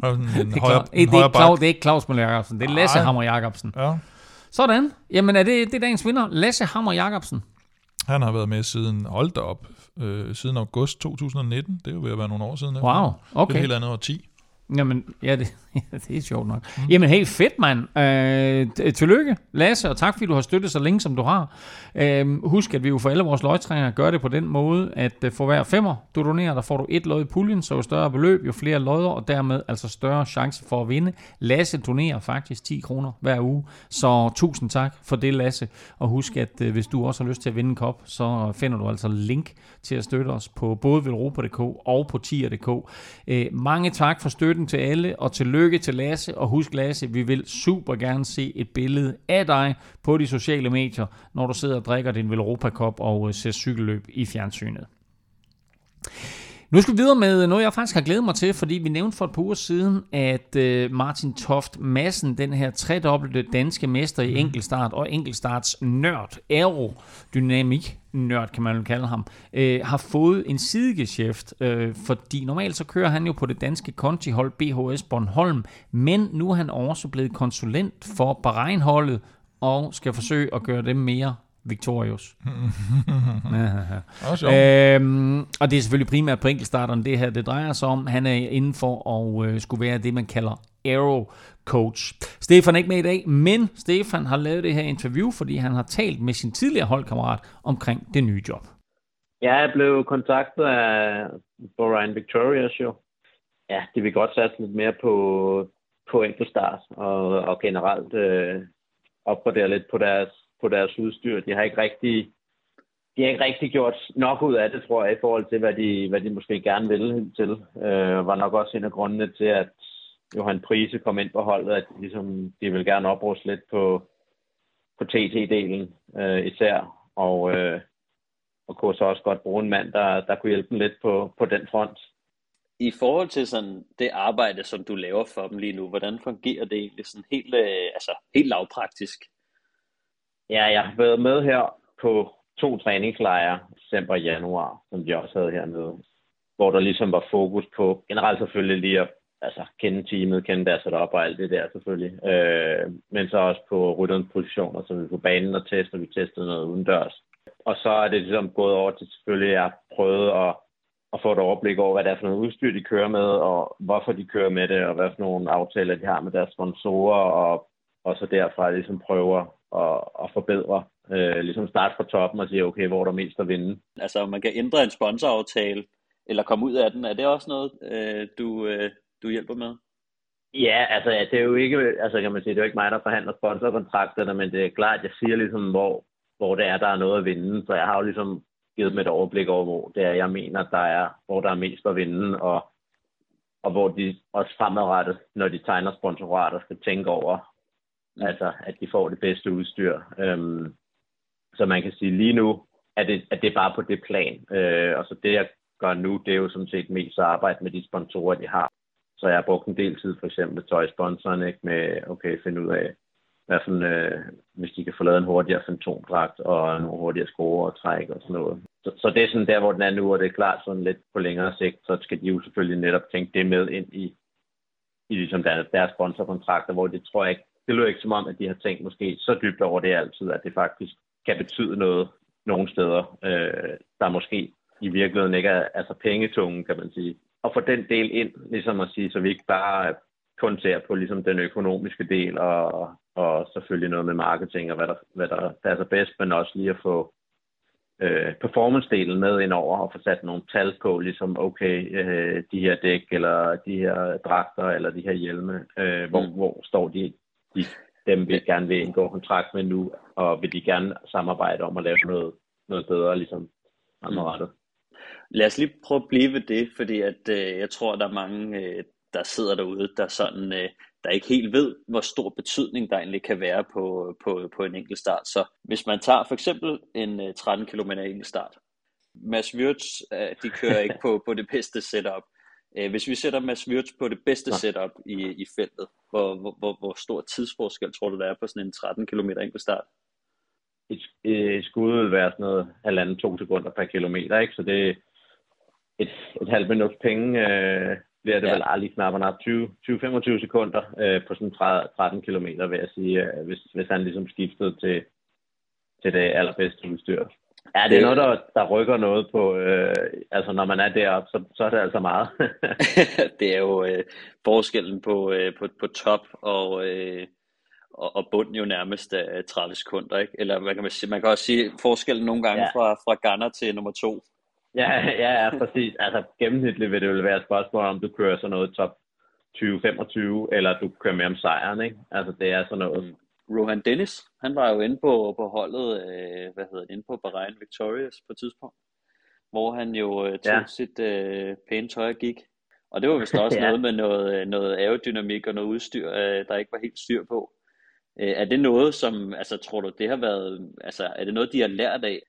[SPEAKER 2] det, er højre, en det, er Klaus, det er ikke Claus Møller Jacobsen, det er Lasse Ej. Hammer Jacobsen. Ja. Sådan. Jamen, er det, det er dagens vinder, Lasse Hammer Jacobsen.
[SPEAKER 3] Han har været med siden, hold op, øh, siden august 2019. Det er jo ved at være nogle år siden.
[SPEAKER 2] Wow, okay.
[SPEAKER 3] Det er et helt andet år 10.
[SPEAKER 2] Jamen, ja, det, det er sjovt nok. Mm. Jamen, helt fedt, mand. Øh, tillykke, Lasse, og tak, fordi du har støttet så længe, som du har. Øh, husk, at vi jo for alle vores løgtrængere gør det på den måde, at øh, for hver femmer, du donerer, der får du et lod i puljen, så jo større beløb, jo flere lodder, og dermed altså større chance for at vinde. Lasse donerer faktisk 10 kroner hver uge, så tusind tak for det, Lasse. Og husk, at øh, hvis du også har lyst til at vinde en kop, så finder du altså link til at støtte os på både velropa.dk og på tier.dk. Øh, mange tak for støtten til alle, og tillykke til Lasse. Og husk Lasse, vi vil super gerne se et billede af dig på de sociale medier, når du sidder og drikker din Velropa Cup og øh, ser cykelløb i fjernsynet. Nu skal vi videre med noget, jeg faktisk har glædet mig til, fordi vi nævnte for et par uger siden, at øh, Martin Toft Madsen, den her tredobbelte danske mester i mhm. enkeltstart og enkeltstarts nørd, aerodynamik nørd kan man kalde ham, øh, har fået en sidegeschæft, øh, fordi normalt så kører han jo på det danske kontihold BHS Bornholm, men nu er han også blevet konsulent for Bahrein-holdet og skal forsøge at gøre dem mere Victorious.
[SPEAKER 3] Også
[SPEAKER 2] øhm, og det er selvfølgelig primært på enkeltstarteren, det her det drejer sig om. Han er inden for at øh, skulle være det, man kalder Aero Coach. Stefan er ikke med i dag, men Stefan har lavet det her interview, fordi han har talt med sin tidligere holdkammerat omkring det nye job.
[SPEAKER 5] Jeg er blevet kontaktet af Brian Victorious jo. Ja, det vil godt satse lidt mere på, på enkeltstart og, og generelt øh, opgradere lidt på deres, på deres udstyr. De har ikke rigtig de har ikke rigtig gjort nok ud af det, tror jeg, i forhold til, hvad de, hvad de måske gerne ville til. Øh, var nok også en af grundene til, at Johan Prise kom ind på holdet, at de, ligesom, de vil gerne opruste lidt på, på TT-delen øh, især. Og, øh, og kunne så også godt bruge en mand, der, der kunne hjælpe dem lidt på, på den front.
[SPEAKER 6] I forhold til sådan det arbejde, som du laver for dem lige nu, hvordan fungerer det egentlig sådan helt, øh, altså helt lavpraktisk?
[SPEAKER 5] Ja, jeg har været med her på to træningslejre, december og januar, som vi også havde hernede, hvor der ligesom var fokus på generelt selvfølgelig lige at altså, kende teamet, kende deres setup og alt det der selvfølgelig. Øh, men så også på rytterens positioner, så vi på banen og teste, og vi testede noget udendørs. Og så er det ligesom gået over til selvfølgelig, at jeg prøvede at, at få et overblik over, hvad det er for noget udstyr, de kører med, og hvorfor de kører med det, og hvad for nogle aftaler de har med deres sponsorer, og, og så derfra ligesom prøver at, at forbedre. Øh, ligesom starte fra toppen og sige, okay, hvor er der mest at vinde.
[SPEAKER 6] Altså, man kan ændre en sponsoraftale, eller komme ud af den. Er det også noget, øh, du, øh, du hjælper med?
[SPEAKER 5] Ja, altså det er jo ikke, altså kan man sige, det er jo ikke mig, der forhandler sponsorkontrakterne, men det er klart, at jeg siger ligesom, hvor, hvor det er, der er noget at vinde. Så jeg har jo ligesom givet dem et overblik over, hvor det er, jeg mener, der er, hvor der er mest at vinde, og, og hvor de også fremadrettet, når de tegner sponsorater, skal tænke over. Mm. altså, at de får det bedste udstyr. Øhm, så man kan sige, lige nu er det, at det er bare på det plan. Øh, og så det, jeg gør nu, det er jo som set mest at arbejde med de sponsorer, de har. Så jeg har brugt en del tid for eksempel med tøjsponsoren, ikke, med okay, finde ud af, hvad for en, øh, hvis de kan få lavet en hurtigere fantomdragt og nogle hurtigere score og træk og sådan noget. Så, så, det er sådan der, hvor den er nu, og det er klart sådan lidt på længere sigt, så skal de jo selvfølgelig netop tænke det med ind i, i ligesom deres, deres sponsorkontrakter, hvor det tror jeg ikke, det lyder ikke som om, at de har tænkt måske så dybt over det altid, at det faktisk kan betyde noget nogle steder, øh, der måske i virkeligheden ikke er, altså pengetunge, kan man sige. Og få den del ind, ligesom at sige, så vi ikke bare kun ser på ligesom den økonomiske del, og, og selvfølgelig noget med marketing, og hvad der, hvad der passer bedst, men også lige at få øh, performance-delen med ind over, og få sat nogle tal på, ligesom okay, øh, de her dæk, eller de her dragter, eller de her hjelme, øh, hvor, mm. hvor står de, de dem vi gerne vil indgå kontrakt med nu, og vil de gerne samarbejde om at lave noget, noget bedre, ligesom fremadrettet. Mm.
[SPEAKER 6] Lad os lige prøve at blive ved det, fordi at, øh, jeg tror, der er mange, øh, der sidder derude, der sådan, øh, der ikke helt ved, hvor stor betydning der egentlig kan være på, på, på en enkelt start. Så hvis man tager for eksempel en øh, 13 km enkelt start, Mads Wirtz, øh, de kører ikke på, på det bedste setup. Øh, hvis vi sætter Mads Wirtz på det bedste ja. setup i, i feltet, hvor, hvor, hvor, hvor stor tidsforskel tror du, der er på sådan en 13 km enkelt start?
[SPEAKER 5] Et, et skud vil være sådan noget halvanden to sekunder per kilometer, ikke? Så det, et, et halvt minuts penge øh, bliver det ja. vel aldrig knapperne op 20-25 sekunder øh, på sådan 30, 13 km, vil jeg sige, øh, hvis, hvis han ligesom skiftede til, til det allerbedste udstyr. Ja, det er noget, der, der rykker noget på, øh, altså når man er deroppe, så, så er det altså meget.
[SPEAKER 6] det er jo øh, forskellen på, øh, på, på top og, øh, og, og bund jo nærmest øh, 30 sekunder, ikke? Eller hvad kan man sige? Man kan også sige forskellen nogle gange ja. fra, fra Ghana til nummer to.
[SPEAKER 5] Ja, ja, ja, præcis. Altså gennemsnitligt vil det jo være et spørgsmål, om du kører sådan noget top 20-25, eller du kører med om sejren, ikke? Altså det er sådan noget. Mm.
[SPEAKER 6] Rohan Dennis, han var jo inde på, på holdet, øh, hvad hedder det, inde på Bahrain Victorious på et tidspunkt, hvor han jo øh, tog ja. sit øh, pæne tøj og gik. Og det var vist også ja. noget med noget, øh, noget aerodynamik og noget udstyr, øh, der ikke var helt styr på. Øh, er det noget, som, altså tror du, det har været, altså er det noget, de har lært af?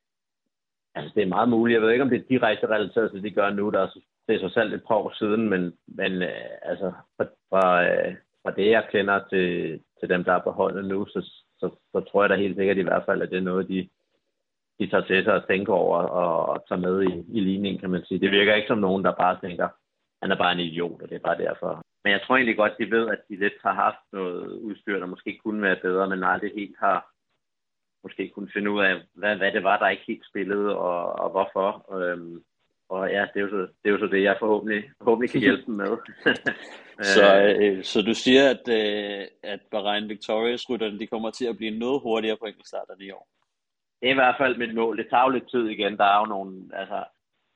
[SPEAKER 5] Altså, det er meget muligt. Jeg ved ikke, om det er direkte relateret til det, de gør nu. Der er, det er så selv et par år siden, men, men øh, altså, fra, fra, øh, fra det, jeg kender til, til dem, der er på holdet nu, så, så, så tror jeg da helt sikkert i hvert fald, at det er noget, de, de tager til sig og tænker over og, og tager med i, i ligningen, kan man sige. Det virker ikke som nogen, der bare tænker, han er bare en idiot, og det er bare derfor. Men jeg tror egentlig godt, de ved, at de lidt har haft noget udstyr, der måske kunne være bedre, men aldrig helt har måske kunne finde ud af, hvad, hvad det var, der ikke helt spillede, og, og hvorfor. Øhm, og ja, det er, jo så, det er jo så det, jeg forhåbentlig, forhåbentlig kan hjælpe dem med.
[SPEAKER 6] så, øh, så du siger, at, øh, at Bahrain Victorious-rytterne de kommer til at blive noget hurtigere på enkeltstarterne i år?
[SPEAKER 5] Det er i hvert fald mit mål. Det tager jo lidt tid igen. Der er jo nogle, altså,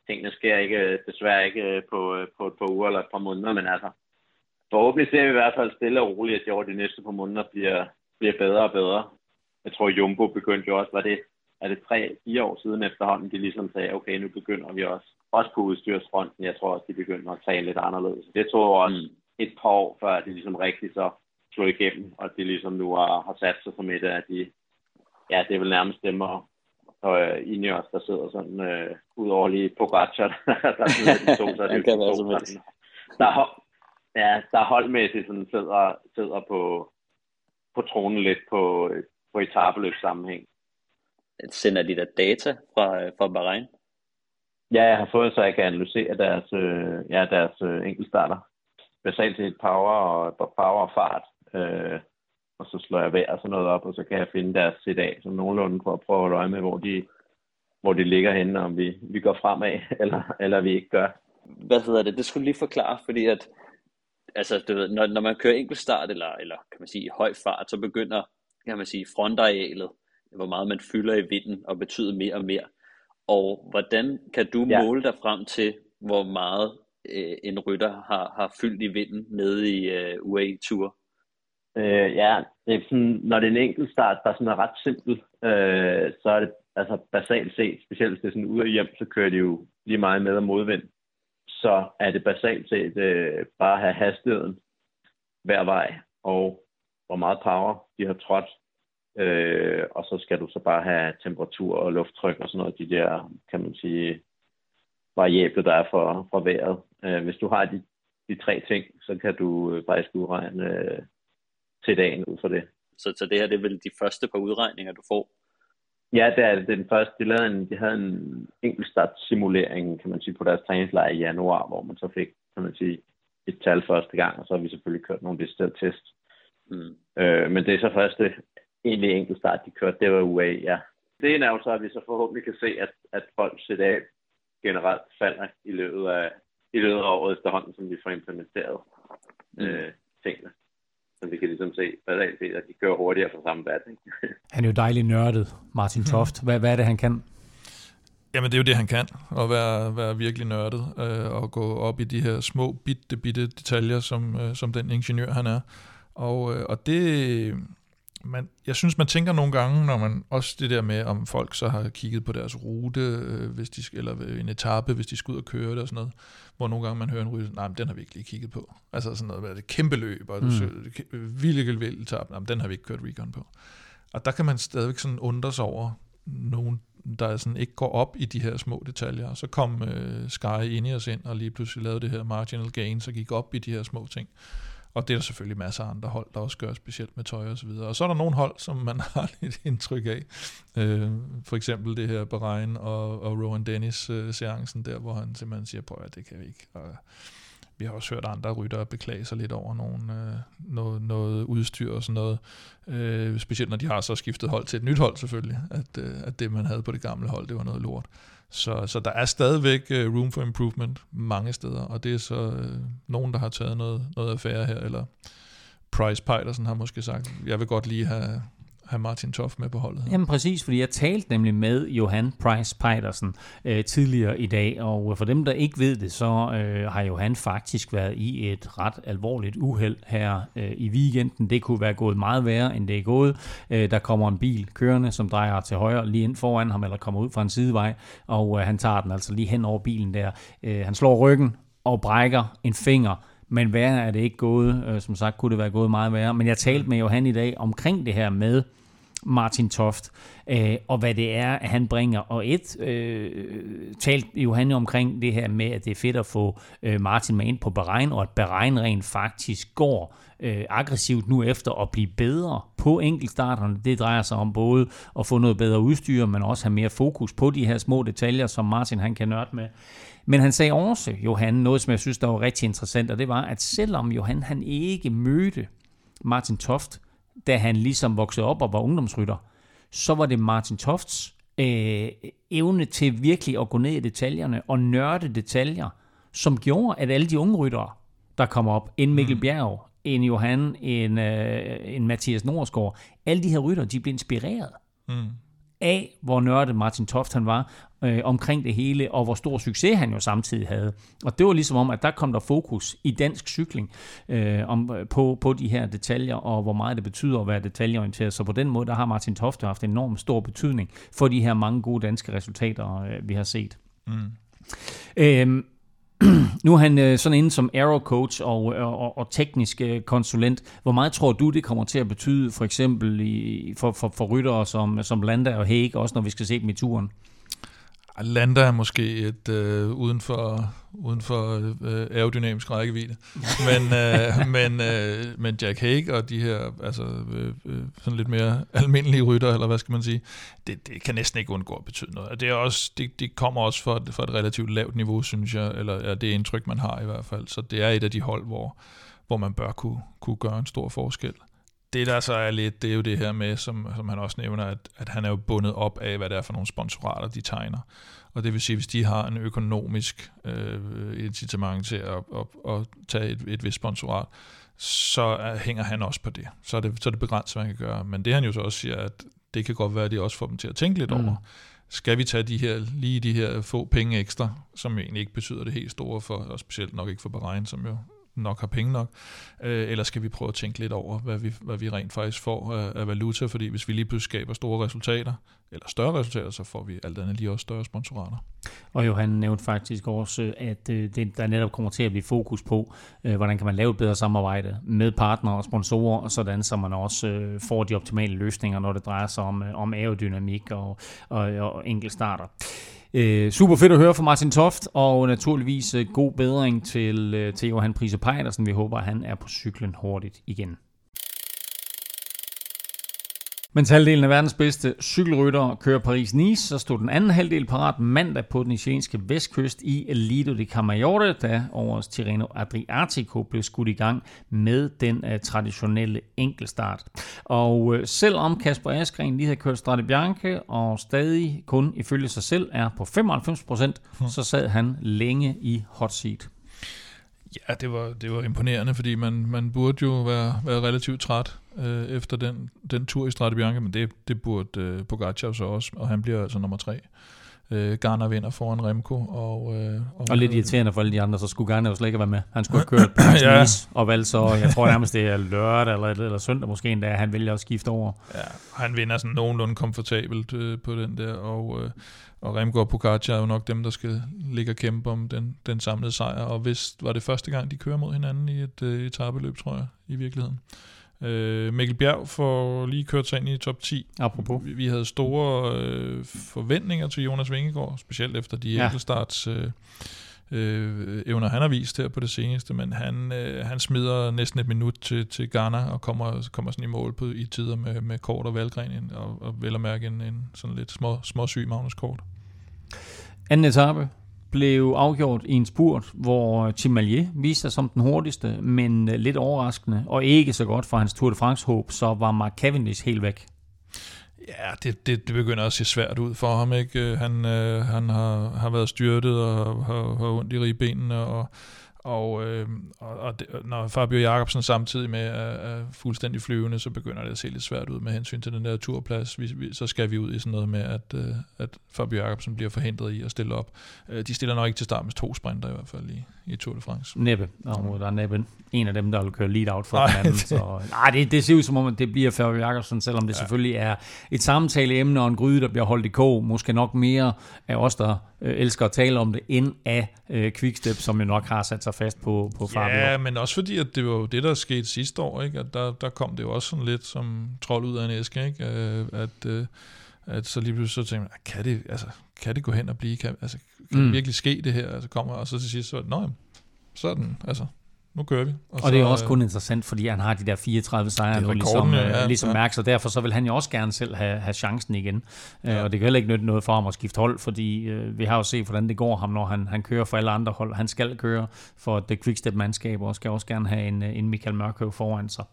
[SPEAKER 5] tingene sker ikke, desværre ikke på, på et par uger eller et par måneder, men altså, forhåbentlig ser vi i hvert fald stille og roligt, at de over de næste par måneder bliver, bliver bedre og bedre. Jeg tror, Jumbo begyndte jo også, var det, er det tre, fire år siden efterhånden, de ligesom sagde, okay, nu begynder vi også, også på udstyrsfronten. Jeg tror også, de begynder at træne lidt anderledes. Det tog også mm. et par år, før de ligesom rigtig så slog igennem, og de ligesom nu har, har sat sig som et af de, ja, det er vel nærmest dem og, og uh, Ineos, der sidder sådan, uh, ud over lige Pogacar, der sidder de to, så er det
[SPEAKER 6] kan være sådan,
[SPEAKER 5] der, ja, der holdmæssigt sådan sidder, sidder på, på tronen lidt på, på etabeløb sammenhæng.
[SPEAKER 6] Sender de der data fra, fra Bahrain?
[SPEAKER 5] Ja, jeg har fået, så jeg kan analysere deres, øh, ja, deres øh, enkeltstarter. Basalt set power og, power og fart. Øh, og så slår jeg vejr og sådan noget op, og så kan jeg finde deres CDA som nogenlunde for at prøve at holde øje med, hvor de, hvor de ligger henne, om vi, vi går fremad, eller, eller vi ikke gør.
[SPEAKER 6] Hvad hedder det? Det skulle lige forklare, fordi at altså, du ved, når, når man kører enkeltstart, eller, eller kan man sige i høj fart, så begynder kan man sige, frontarealet, hvor meget man fylder i vinden, og betyder mere og mere. Og hvordan kan du ja. måle dig frem til, hvor meget øh, en rytter har, har fyldt i vinden nede i øh, UAE-tur?
[SPEAKER 5] Øh, ja, det er sådan, når det er en enkelt start, der sådan er ret simpel, øh, så er det altså basalt set, specielt hvis det er sådan ud og hjem, så kører de jo lige meget med og modvind. Så er det basalt set øh, bare at have hastigheden hver vej, og hvor meget power de har trådt. Øh, og så skal du så bare have temperatur og lufttryk og sådan noget, de der, kan man sige, variable, der er for, for vejret. Øh, hvis du har de, de tre ting, så kan du øh, faktisk udregne øh, til dagen ud for det.
[SPEAKER 6] Så, så det her det er vel de første par udregninger, du får?
[SPEAKER 5] Ja, det er, det er den første. De, lavede en, de havde en enkeltstartsimulering, kan man sige, på deres træningslejr i januar, hvor man så fik, kan man sige, et tal første gang, og så har vi selvfølgelig kørt nogle deciderede test. Mm. Øh, men det er så første egentlig enkeltstart, de kørte, det var UA, ja. Det er jo så, at vi så forhåbentlig kan se, at, at folk CDA generelt falder i løbet af, i løbet af året efterhånden, som vi får implementeret mm. øh, tingene. Så vi kan ligesom se, hvad at de kører hurtigere for samme bat. Ikke?
[SPEAKER 2] Han er jo dejligt nørdet, Martin mhm. Toft. Hvad, hvad er det, han kan?
[SPEAKER 3] Jamen, det er jo det, han kan, at være, være virkelig nørdet, øh, og gå op i de her små, bitte, bitte detaljer, som, øh, som den ingeniør, han er. Og, øh, og det, man, jeg synes, man tænker nogle gange, når man også det der med, om folk så har kigget på deres rute, øh, hvis de, eller en etape, hvis de skal ud og køre det og sådan noget, hvor nogle gange man hører en rytter, nej, men den har vi ikke lige kigget på. Altså sådan noget, det kæmpe løb, og mm. vildt vildt etape, nej, men den har vi ikke kørt recon på. Og der kan man stadigvæk sådan undre sig over nogen, der sådan ikke går op i de her små detaljer. Så kom øh, Sky os ind og lige pludselig lavede det her marginal gain, så gik op i de her små ting. Og det er der selvfølgelig masser af andre hold, der også gør, specielt med tøj og så videre. Og så er der nogle hold, som man har lidt indtryk af. Øh, for eksempel det her Bahrain og, og Rowan Dennis-seancen, øh, der, hvor han simpelthen siger, på at det kan vi ikke. Og vi har også hørt andre ryttere beklage sig lidt over nogle, øh, noget, noget udstyr og sådan noget. Øh, specielt når de har så skiftet hold til et nyt hold selvfølgelig, at, øh, at det man havde på det gamle hold, det var noget lort. Så, så der er stadigvæk øh, room for improvement mange steder, og det er så øh, nogen, der har taget noget, noget affære her, eller Price Peitersen har måske sagt, jeg vil godt lige have, have Martin Toff med på holdet.
[SPEAKER 2] Her. Jamen præcis, fordi jeg talte nemlig med Johan Price Peitersen øh, tidligere i dag, og for dem, der ikke ved det, så øh, har Johan faktisk været i et ret alvorligt uheld her øh, i weekenden. Det kunne være gået meget værre, end det er gået. Øh, der kommer en bil kørende, som drejer til højre lige ind foran ham, eller kommer ud fra en sidevej, og øh, han tager den altså lige hen over bilen der. Øh, han slår ryggen og brækker en finger, men værre er det ikke gået. Øh, som sagt kunne det være gået meget værre. Men jeg talte med Johan i dag omkring det her med, Martin Toft, øh, og hvad det er, han bringer. Og et, øh, talte Johan omkring det her med, at det er fedt at få øh, Martin med ind på Beregn, og at Bahrein rent faktisk går øh, aggressivt nu efter at blive bedre på enkeltstarterne. Det drejer sig om både at få noget bedre udstyr, men også have mere fokus på de her små detaljer, som Martin han kan nørde med. Men han sagde også, Johan, noget som jeg synes, der var rigtig interessant, og det var, at selvom Johan han ikke mødte Martin Toft, da han ligesom voksede op og var ungdomsrytter, så var det Martin Tofts øh, evne til virkelig at gå ned i detaljerne og nørde detaljer, som gjorde, at alle de unge ryttere, der kom op, en Mikkel mm. Bjerg, en Johan, en, øh, en Mathias Norsgaard, alle de her ryttere, de blev inspireret. Mm af, hvor nørdet Martin Toft han var øh, omkring det hele, og hvor stor succes han jo samtidig havde. Og det var ligesom om, at der kom der fokus i dansk cykling øh, om, på, på de her detaljer, og hvor meget det betyder at være detaljeorienteret. Så på den måde, der har Martin Toft haft enorm stor betydning for de her mange gode danske resultater, øh, vi har set. Mm. Øh, nu er han øh, sådan inde som aero coach øh, og, og, og teknisk øh, konsulent. Hvor meget tror du, det kommer til at betyde for eksempel i, for, for, for ryttere som, som Landa og Hague, også når vi skal se dem i turen?
[SPEAKER 3] Landa er måske et øh, uden for, uden for øh, aerodynamisk rækkevidde. Men, øh, men, øh, men Jack Hague og de her altså, øh, øh, sådan lidt mere almindelige rytter, eller hvad skal man sige, det, det kan næsten ikke undgå at betyde noget. Det, er også, det, det kommer også fra, fra et relativt lavt niveau, synes jeg, eller ja, det indtryk, man har i hvert fald. Så det er et af de hold, hvor, hvor man bør kunne, kunne gøre en stor forskel det der så er lidt, det er jo det her med, som, som han også nævner, at, at han er jo bundet op af, hvad det er for nogle sponsorater, de tegner. Og det vil sige, hvis de har en økonomisk øh, incitament til at, at, at tage et, et vist sponsorat, så hænger han også på det. Så er det, så er det begrænset, hvad han kan gøre. Men det han jo så også siger, at det kan godt være, at de også får dem til at tænke lidt mm. over, skal vi tage de her, lige de her få penge ekstra, som egentlig ikke betyder det helt store for, og specielt nok ikke for Bahrain, som jo nok har penge nok, øh, eller skal vi prøve at tænke lidt over, hvad vi, hvad vi rent faktisk får af, af valuta, fordi hvis vi lige pludselig skaber store resultater, eller større resultater, så får vi alt andet lige også større sponsorater.
[SPEAKER 2] Og Johan nævnte faktisk også, at øh, det, der netop kommer til at blive fokus på, øh, hvordan kan man lave et bedre samarbejde med partnere og sponsorer, og sådan så man også øh, får de optimale løsninger, når det drejer sig om, om aerodynamik og, og, og enkeltstarter. Øh, super fedt at høre fra Martin Toft, og naturligvis øh, god bedring til, øh, til Johan Prise Pejdersen. Vi håber, at han er på cyklen hurtigt igen. Mens halvdelen af verdens bedste cykelryttere kører Paris-Nice, så stod den anden halvdel parat mandag på den italienske vestkyst i Lido di Camaiore, da årets Tirreno Adriatico blev skudt i gang med den uh, traditionelle enkeltstart. Og uh, selvom Kasper Askren lige havde kørt Strade Bianche og stadig kun ifølge sig selv er på 95%, så sad han længe i hot seat.
[SPEAKER 3] Ja, det var, det var imponerende, fordi man, man burde jo være, være relativt træt øh, efter den, den tur i Strade Bianche, men det, det burde øh, Pogacar så også, og han bliver altså nummer tre. Øh, Garner vinder foran Remco. Og, øh,
[SPEAKER 2] og, og lidt irriterende for alle de andre, så skulle Garner jo slet ikke være med. Han skulle have kørt på ja. og valgte så, jeg tror nærmest det er lørdag eller, eller søndag måske endda, han vælger at skifte over.
[SPEAKER 3] Ja, han vinder sådan nogenlunde komfortabelt øh, på den der, og, øh, og Remco og Pogacar er jo nok dem, der skal ligge og kæmpe om den, den samlede sejr, og hvis var det første gang, de kører mod hinanden i et øh, etabeløb, tror jeg, i virkeligheden. Øh, Mikkel Bjerg får lige kørt sig ind i top 10.
[SPEAKER 2] Apropos.
[SPEAKER 3] Vi, vi havde store øh, forventninger til Jonas Vingegaard, specielt efter de ja. enkeltstarts øh, øh, evner, han har vist her på det seneste, men han, øh, han smider næsten et minut til, til Ghana og kommer, kommer sådan i mål på, i tider med, med Kort og Valgren, og, og vel at mærke en, en sådan lidt små, små syg Magnus Kort.
[SPEAKER 2] Anden etape, blev afgjort i en spurt, hvor øh, Tim Malier viste sig som den hurtigste, men øh, lidt overraskende, og ikke så godt for hans Tour de France-håb, så var Mark Cavendish helt væk.
[SPEAKER 3] Ja, det, det, det begynder at se svært ud for ham. ikke. Øh, han, øh, han har, har været styrtet og har, har ondt i ribbenene, og og, øh, og, og det, når Fabio Jacobsen samtidig med er, er fuldstændig flyvende, så begynder det at se lidt svært ud med hensyn til den der turplads. Vi, vi, så skal vi ud i sådan noget med, at, øh, at Fabio Jacobsen bliver forhindret i at stille op. Øh, de stiller nok ikke til start med to sprinter i hvert fald i, i Tour de France.
[SPEAKER 2] Næppe. Og der er næppe en af dem, der vil køre lead out for den anden. Så, nej, det, det ser ud som om, at det bliver Fabio Jacobsen, selvom det ja. selvfølgelig er et samtaleemne og en gryde, der bliver holdt i kog. Måske nok mere af os, der øh, elsker at tale om det, end af øh, Quickstep, som jo nok har sat sig fast på, på Fabio.
[SPEAKER 3] Ja, men også fordi, at det var det, der skete sidste år, ikke? at der, der kom det jo også sådan lidt som trold ud af en æske, ikke? Øh, at, øh, at så lige pludselig så tænkte man, kan det, altså, kan det gå hen og blive, kan, altså, kan mm. det virkelig ske det her? Altså kommer, og så til sidst så, nej, sådan, altså, nu kører vi.
[SPEAKER 2] Og, og det er også kun interessant, fordi han har de der 34 sejre nu, ligesom, ja, ligesom ja. Mærks, så derfor så vil han jo også gerne selv have, have chancen igen. Ja. Og det kan heller ikke nytte noget for ham at skifte hold, fordi øh, vi har jo set, hvordan det går ham, når han, han kører for alle andre hold. Han skal køre for det quickstep-mandskab, og skal også gerne have en, en Michael Mørkøv foran sig.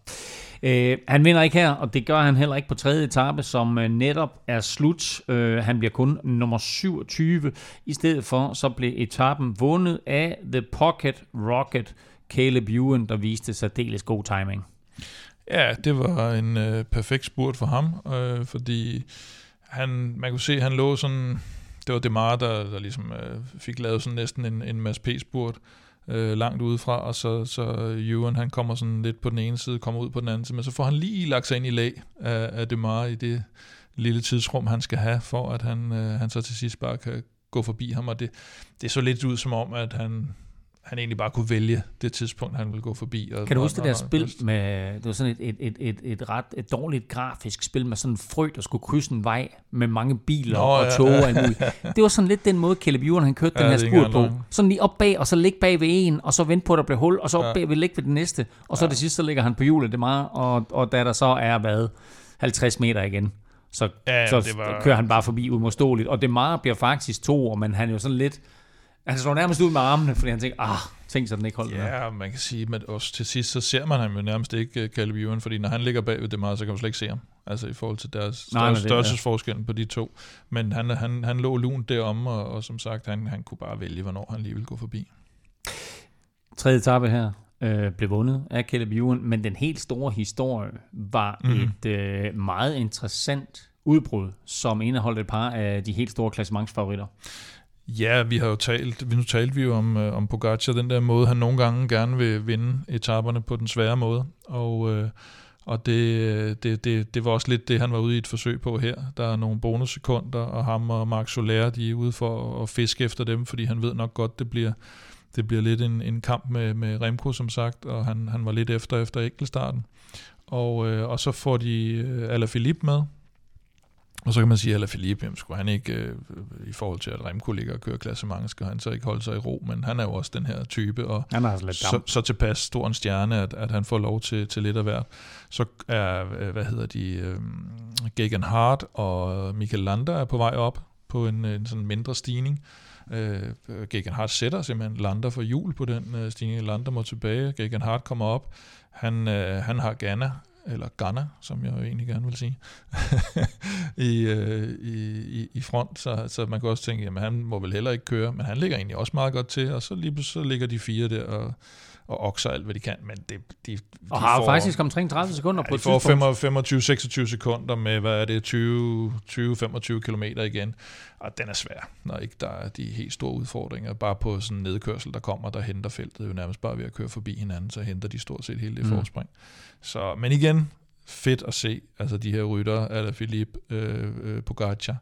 [SPEAKER 2] Øh, han vinder ikke her, og det gør han heller ikke på tredje etape, som øh, netop er slut. Øh, han bliver kun nummer 27. I stedet for, så blev etappen vundet af The Pocket Rocket Caleb Ewan, der viste særdeles god timing.
[SPEAKER 3] Ja, det var en øh, perfekt spurt for ham, øh, fordi han, man kunne se, at han lå sådan, det var Demar, der, der ligesom øh, fik lavet sådan næsten en, en masse P-spurt, øh, langt udefra, og så, så Ewan, han kommer sådan lidt på den ene side, kommer ud på den anden side, men så får han lige lagt sig ind i lag af, af Demar i det lille tidsrum, han skal have, for at han, øh, han så til sidst bare kan gå forbi ham, og det, det så lidt ud som om, at han, han egentlig bare kunne vælge det tidspunkt, han ville gå forbi. Og,
[SPEAKER 2] kan du huske
[SPEAKER 3] det
[SPEAKER 2] der spil med, det var sådan et, et, et, et, ret et dårligt grafisk spil med sådan en frø, der skulle krydse en vej med mange biler Nå, og tog ja, ja. og Det var sådan lidt den måde, Caleb Ewan, han kørte ja, den her spurt på. Sådan lige op bag, og så ligge bag ved en, og så vente på, at der bliver hul, og så op ja. bag ved ligge ved den næste, og så ja. det sidste, så ligger han på hjulet, det meget, og, og da der så er, hvad, 50 meter igen, så, ja, så var... kører han bare forbi umodståeligt, og det meget bliver faktisk to, men han er jo sådan lidt, han slår nærmest ud med armene, fordi han tænker, ah, tænk så den ikke holdt
[SPEAKER 3] Ja, man kan sige, at også til sidst, så ser man ham jo nærmest ikke, uh, Caleb Ewan, fordi når han ligger bagved det meget, så kan man slet ikke se ham. Altså i forhold til deres størrelse, størrelsesforskel på de to. Men han, han, han lå lunt derom, og, og som sagt, han, han kunne bare vælge, hvornår han lige ville gå forbi.
[SPEAKER 2] Tredje etape her øh, blev vundet af Caleb Ewan, men den helt store historie var mm. et øh, meget interessant udbrud, som indeholdt et par af de helt store klassementsfavoritter.
[SPEAKER 3] Ja, vi har jo talt, nu talte vi jo om, øh, om Pogacar, den der måde, han nogle gange gerne vil vinde etaperne på den svære måde, og, øh, og det, det, det, det var også lidt det, han var ude i et forsøg på her. Der er nogle bonussekunder, og ham og Mark Soler, de er ude for at fiske efter dem, fordi han ved nok godt, det bliver, det bliver lidt en, en kamp med, med Remco, som sagt, og han, han var lidt efter efter enkeltstarten. Og, øh, og så får de øh, Alaphilippe med, og så kan man sige, at Philippe, jamen, skulle han ikke, øh, i forhold til at Remco ligger og kører klassement, skal han så ikke holde sig i ro, men han er jo også den her type, og
[SPEAKER 2] han er altså lidt
[SPEAKER 3] så, så tilpas stor en stjerne, at, at han får lov til, til lidt af hvert. Så er, øh, hvad hedder de, øh, Gagan Hart og Michael Landa er på vej op på en, en sådan mindre stigning. Øh, Gagan Hart sætter simpelthen Lander for jul på den øh, stigning. Lander må tilbage, Gagan Hart kommer op. Han, øh, han har Ghana eller Ghana, som jeg jo egentlig gerne vil sige, i, øh, i, i, front, så, så man kan også tænke, jamen han må vel heller ikke køre, men han ligger egentlig også meget godt til, og så lige så ligger de fire der og, og okser alt, hvad de kan, men det, de, de
[SPEAKER 2] og har får, faktisk omkring 30 sekunder ja, på
[SPEAKER 3] et får 25-26 sekunder med, hvad er det, 20-25 km igen, og den er svær, når ikke der er de helt store udfordringer. Bare på sådan en nedkørsel, der kommer, der henter feltet jo nærmest bare ved at køre forbi hinanden, så henter de stort set hele det mm. forspring. Så, men igen, fedt at se, altså de her rytter, eller Philippe øh, øh, Pogacar,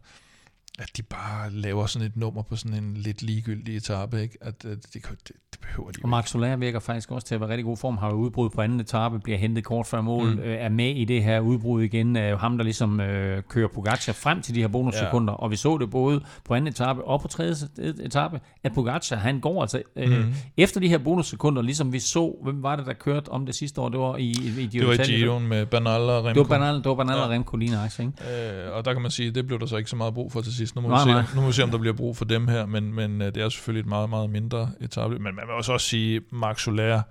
[SPEAKER 3] at de bare laver sådan et nummer på sådan en lidt ligegyldig etape, ikke? At, at det, det, det behøver de
[SPEAKER 2] Og Mark Soler virker faktisk også til at være rigtig god form, har jo udbrud på anden etape, bliver hentet kort før mål, mm. øh, er med i det her udbrud igen, er jo ham, der ligesom øh, kører Pogacar frem til de her bonussekunder, ja. og vi så det både på anden etape og på tredje etape, at Pogacar, han går altså øh, mm. efter de her bonussekunder, ligesom vi så, hvem var det, der kørte om det sidste år, det var i, i,
[SPEAKER 3] i Det var i Giroen med Bernal og Remco.
[SPEAKER 2] Det var Bernal, det var Bernal ja. og Remco lige nok, ikke?
[SPEAKER 3] Øh, og der kan man sige, det blev der så ikke så meget brug for til sidst. Nu må, nej, vi, se, nej. nu må vi se, om der bliver brug for dem her, men, men øh, det er selvfølgelig et meget, meget mindre etape. Men man vil også, også sige, Mark Soler,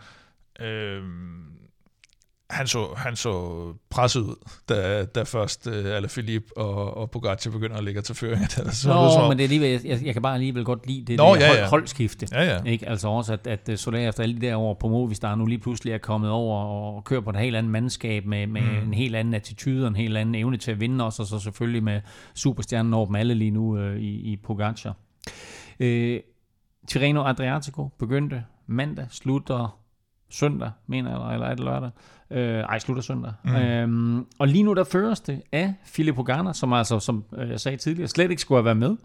[SPEAKER 3] øh, han så, han så presset ud, da, da først uh, Alaphilippe og, og Pogacar begynder at lægge til føring.
[SPEAKER 2] Så Nå, det, men det er alligevel, jeg, jeg kan bare alligevel godt lide det Nå, der ja, ja. holdskifte. Ja, ja. Ikke? Altså også, at, at Soler efter alle de der år på Movistar nu lige pludselig er kommet over og kører på et helt andet mandskab med, med mm. en helt anden attitude og en helt anden evne til at vinde også, og så selvfølgelig med superstjernen over dem alle lige nu uh, i, i Pogacar. Uh, Tirreno Adriatico begyndte mandag, slutter søndag, mener jeg, eller er det lørdag? Øh, ej, slutter søndag. Mm. Øhm, og lige nu der føres det af Filippo Ganna, som altså, som jeg sagde tidligere, slet ikke skulle have været med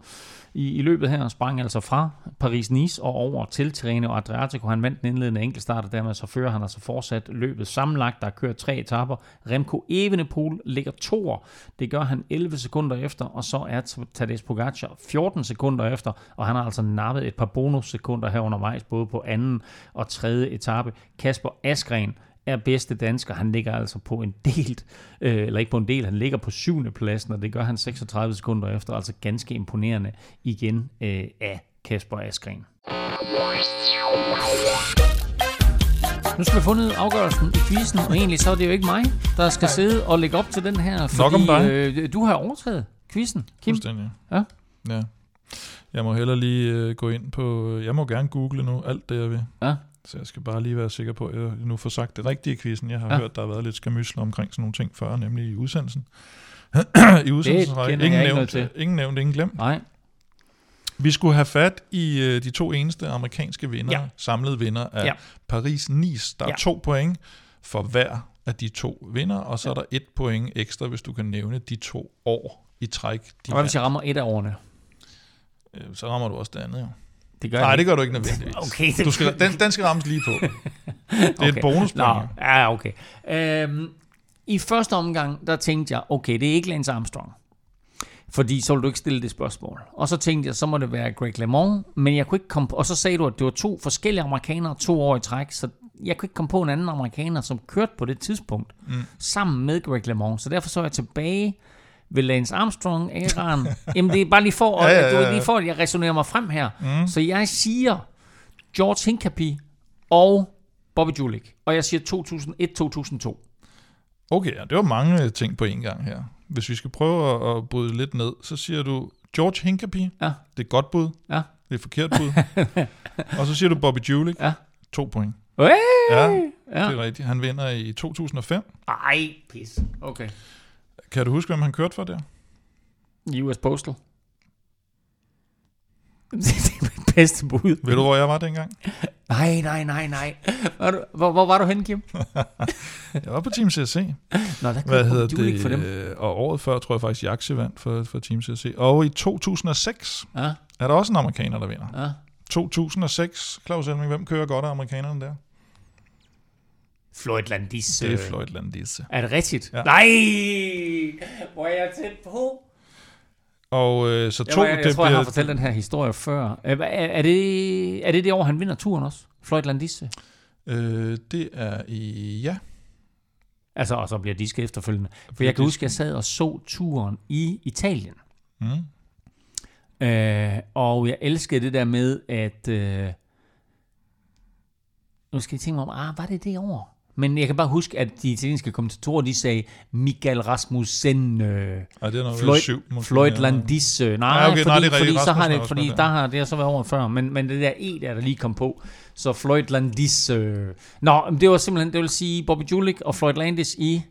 [SPEAKER 2] i, i løbet her, sprang altså fra Paris-Nice og over til Tirreno Adriatico. Han vandt den indledende enkeltstart, og dermed så fører han altså fortsat løbet sammenlagt. Der er kørt tre etapper. Remco Evenepoel ligger toer. Det gør han 11 sekunder efter, og så er Tadej Pogacar 14 sekunder efter, og han har altså nappet et par bonussekunder her undervejs, både på anden og tredje etape. Kasper Askren er bedste dansker. Han ligger altså på en del, øh, eller ikke på en del, han ligger på syvende pladsen, og det gør han 36 sekunder efter, altså ganske imponerende igen øh, af Kasper Askren. Nu skal vi have fundet afgørelsen i quizzen, og egentlig så er det jo ikke mig, der skal sidde og lægge op til den her, fordi øh, du har overtaget quizzen, Kim.
[SPEAKER 3] Fuldstændig.
[SPEAKER 2] Ja.
[SPEAKER 3] ja. Jeg må heller lige øh, gå ind på... Jeg må gerne google nu alt det, jeg vil.
[SPEAKER 2] Ja.
[SPEAKER 3] Så jeg skal bare lige være sikker på, at jeg nu får sagt det rigtige i quizzen. Jeg har
[SPEAKER 2] Ja.
[SPEAKER 3] ja. hørt, der har været lidt skamysler omkring sådan nogle ting før, nemlig i udsendelsen. I udsendelsen
[SPEAKER 2] jeg
[SPEAKER 3] ingen,
[SPEAKER 2] ikke noget
[SPEAKER 3] nævnt,
[SPEAKER 2] til.
[SPEAKER 3] ingen nævnt, ingen glemt.
[SPEAKER 2] Nej,
[SPEAKER 3] Vi skulle have fat i øh, de to eneste amerikanske vinder,
[SPEAKER 2] Ja.
[SPEAKER 3] ja. samlede vinder af
[SPEAKER 2] Ja.
[SPEAKER 3] ja. Paris-Nice. Der er
[SPEAKER 2] Ja.
[SPEAKER 3] ja. to point for hver af de to vinder, og så er der et point ekstra, hvis du kan nævne de to år i træk. De
[SPEAKER 2] og hvad hvis jeg rammer et af årene?
[SPEAKER 3] Øh, Så rammer du også det andet, jo.
[SPEAKER 2] Det gør
[SPEAKER 3] Nej, det gør du ikke nødvendigvis.
[SPEAKER 2] Okay, det-
[SPEAKER 3] du skal, den, den skal rammes lige på. Det er et bonuspoint.
[SPEAKER 2] Ja, okay. Øhm, I første omgang, der tænkte jeg, okay, det er ikke Lance Armstrong. Fordi så vil du ikke stille det spørgsmål. Og så tænkte jeg, så må det være Greg LeMond, men jeg kunne ikke komme på, og så sagde du, at det var to forskellige amerikanere to år i træk, så jeg kunne ikke komme på en anden amerikaner, som kørte på det tidspunkt, mm. sammen med Greg LeMond. Så derfor så jeg tilbage ved Lance Armstrong, æraen. Jamen det er bare lige for, at,
[SPEAKER 3] Ja, ja, ja,
[SPEAKER 2] Du, lige for, at jeg resonerer mig frem her. Mm. Så jeg siger George Hincapie og Bobby Julik. Og jeg siger 2001-2002.
[SPEAKER 3] Okay, ja, det var mange ting på én gang her. Hvis vi skal prøve at, at bryde lidt ned, så siger du George Hincapie.
[SPEAKER 2] Ja.
[SPEAKER 3] Det er godt bud.
[SPEAKER 2] Ja.
[SPEAKER 3] Det er forkert bud. og så siger du Bobby Julik.
[SPEAKER 2] Ja.
[SPEAKER 3] To point.
[SPEAKER 2] Hey!
[SPEAKER 3] Ja,
[SPEAKER 2] Ja.
[SPEAKER 3] det er rigtigt. Han vinder i 2005.
[SPEAKER 2] Ej, pis. Okay.
[SPEAKER 3] Kan du huske, hvem han kørte for der?
[SPEAKER 2] US Postal. det er mit bedste bud.
[SPEAKER 3] Ved du, hvor jeg var dengang?
[SPEAKER 2] Nej, nej, nej, nej. Var du, hvor, hvor var du henne, Kim?
[SPEAKER 3] Jeg var på Team CSC.
[SPEAKER 2] Nå, der
[SPEAKER 3] Hvad hedder
[SPEAKER 2] Bobby Julik for dem.
[SPEAKER 3] det? Øh, Og året før, tror jeg faktisk, Jaxe vandt for, for Team CSC. Og i 2006
[SPEAKER 2] Ja,
[SPEAKER 3] er der også en amerikaner, der vinder.
[SPEAKER 2] ja.
[SPEAKER 3] 2006, Claus Elming, hvem kører godt af amerikanerne der?
[SPEAKER 2] Floyd Landis.
[SPEAKER 3] Det er Floyd Landis.
[SPEAKER 2] Er det rigtigt?
[SPEAKER 3] Ja.
[SPEAKER 2] Nej! Hvor er jeg tæt på?
[SPEAKER 3] Og øh, så
[SPEAKER 2] Jeg,
[SPEAKER 3] to,
[SPEAKER 2] jeg, jeg
[SPEAKER 3] det
[SPEAKER 2] tror, jeg har
[SPEAKER 3] bliver,
[SPEAKER 2] fortalt den her historie før. Er, er, er, det, er det det år, han vinder turen også? Floyd Landis?
[SPEAKER 3] øh, det er i, ja,
[SPEAKER 2] Altså, og så bliver disket efterfølgende. For
[SPEAKER 3] Bliver
[SPEAKER 2] jeg kan huske, at jeg sad og så turen i Italien.
[SPEAKER 3] Mm.
[SPEAKER 2] Øh, og jeg elskede det der med, at... Øh, nu skal jeg tænke mig om, ah, var det det år? Men jeg kan bare huske, at de italienske kommentatorer, de sagde, Michael Rasmussen, øh,
[SPEAKER 3] Ej, det er noget
[SPEAKER 2] Floyd,
[SPEAKER 3] syv, måske.
[SPEAKER 2] Floyd
[SPEAKER 3] Ja.
[SPEAKER 2] Landis. Øh, nej,
[SPEAKER 3] Ja, okay,
[SPEAKER 2] fordi,
[SPEAKER 3] nej, det er
[SPEAKER 2] fordi, så har det, fordi der har det har så været over før, men, men det der E, der, der lige kom på, så Floyd Landis. Øh, nå, det var simpelthen, det vil sige Bobby Julik og Floyd Landis i...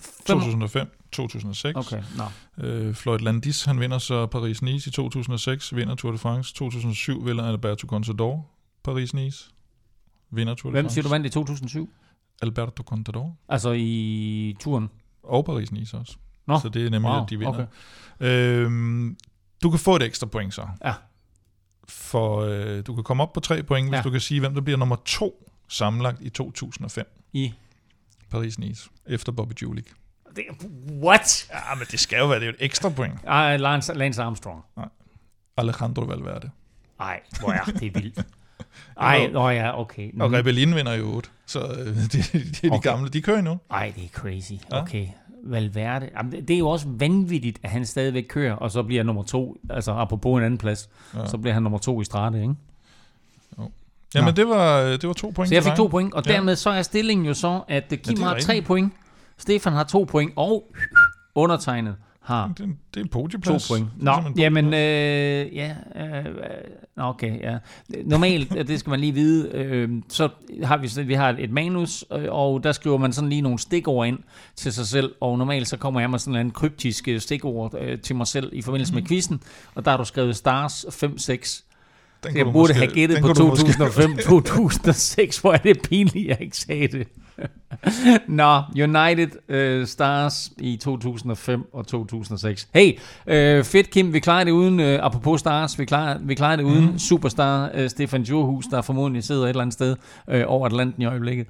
[SPEAKER 2] fem-
[SPEAKER 3] 2005, 2006.
[SPEAKER 2] Okay, nå.
[SPEAKER 3] Øh, Floyd Landis, han vinder så Paris-Nice i 2006, vinder Tour de France. 2007 vinder Alberto Contador Paris-Nice. Vinder Tour de
[SPEAKER 2] Hvem
[SPEAKER 3] France.
[SPEAKER 2] siger du vandt i 2007?
[SPEAKER 3] Alberto Contador.
[SPEAKER 2] Altså i turen?
[SPEAKER 3] Og Paris-Nice også.
[SPEAKER 2] Nå,
[SPEAKER 3] Så det er nemlig,
[SPEAKER 2] wow,
[SPEAKER 3] at de vinder.
[SPEAKER 2] okay.
[SPEAKER 3] Øhm, du kan få et ekstra point så.
[SPEAKER 2] Ja.
[SPEAKER 3] For øh, du kan komme op på tre point, hvis
[SPEAKER 2] Ja.
[SPEAKER 3] du kan sige, hvem der bliver nummer to sammenlagt i 2005.
[SPEAKER 2] I...
[SPEAKER 3] Paris-Nice. Efter Bobby Julik.
[SPEAKER 2] Det, what?
[SPEAKER 3] Ja, men det skal jo være det er jo et ekstra point.
[SPEAKER 2] Ah, Lance, Lance Armstrong.
[SPEAKER 3] Alejandro Valverde.
[SPEAKER 2] Ej, hvor er det vildt. Ej, nå ja, okay.
[SPEAKER 3] Og
[SPEAKER 2] Mm.
[SPEAKER 3] Rebellin vinder jo 8. Så øh, det, det er de
[SPEAKER 2] Okay.
[SPEAKER 3] gamle. De kører endnu.
[SPEAKER 2] Ej, det er crazy.
[SPEAKER 3] Ja.
[SPEAKER 2] Okay. Valverde. Jamen, det det er jo også vanvittigt, at han stadigvæk kører, og så bliver han nummer to, altså apropos en anden plads,
[SPEAKER 3] Ja.
[SPEAKER 2] ja. så bliver han nummer to i strate, ikke?
[SPEAKER 3] Jamen,
[SPEAKER 2] Nå.
[SPEAKER 3] det var, det var to point
[SPEAKER 2] Så jeg fik to point, og
[SPEAKER 3] Ja.
[SPEAKER 2] dermed så er stillingen jo så, at Kim
[SPEAKER 3] det er
[SPEAKER 2] har tre point, Stefan har to point, og undertegnet har
[SPEAKER 3] Det, er det er en
[SPEAKER 2] to
[SPEAKER 3] podieplads.
[SPEAKER 2] point.
[SPEAKER 3] Det er
[SPEAKER 2] Nå,
[SPEAKER 3] som en
[SPEAKER 2] jamen, øh, ja, øh, øh, okay, ja. Normalt, øh, det skal man lige vide, øh, så har vi, vi har et manus, øh, og der skriver man sådan lige nogle stikord ind til sig selv, og normalt så kommer jeg med sådan en kryptisk stikord øh, til mig selv i forbindelse med quizzen, og der har du skrevet stars 5-6.
[SPEAKER 3] Den
[SPEAKER 2] Så
[SPEAKER 3] kunne
[SPEAKER 2] jeg burde
[SPEAKER 3] måske-
[SPEAKER 2] have gættet
[SPEAKER 3] den
[SPEAKER 2] på
[SPEAKER 3] kunne du måske-
[SPEAKER 2] 2005-2006, hvor er det pinligt, jeg ikke sagde det. Nå, United øh, Stars i 2005 og 2006. Hey, øh, fedt Kim, vi klarer det uden, øh, apropos Stars, vi klarer, vi klarer det uden mm. superstar øh, Stefan Djurhus, der formodentlig sidder et eller andet sted øh, over Atlanten i øjeblikket.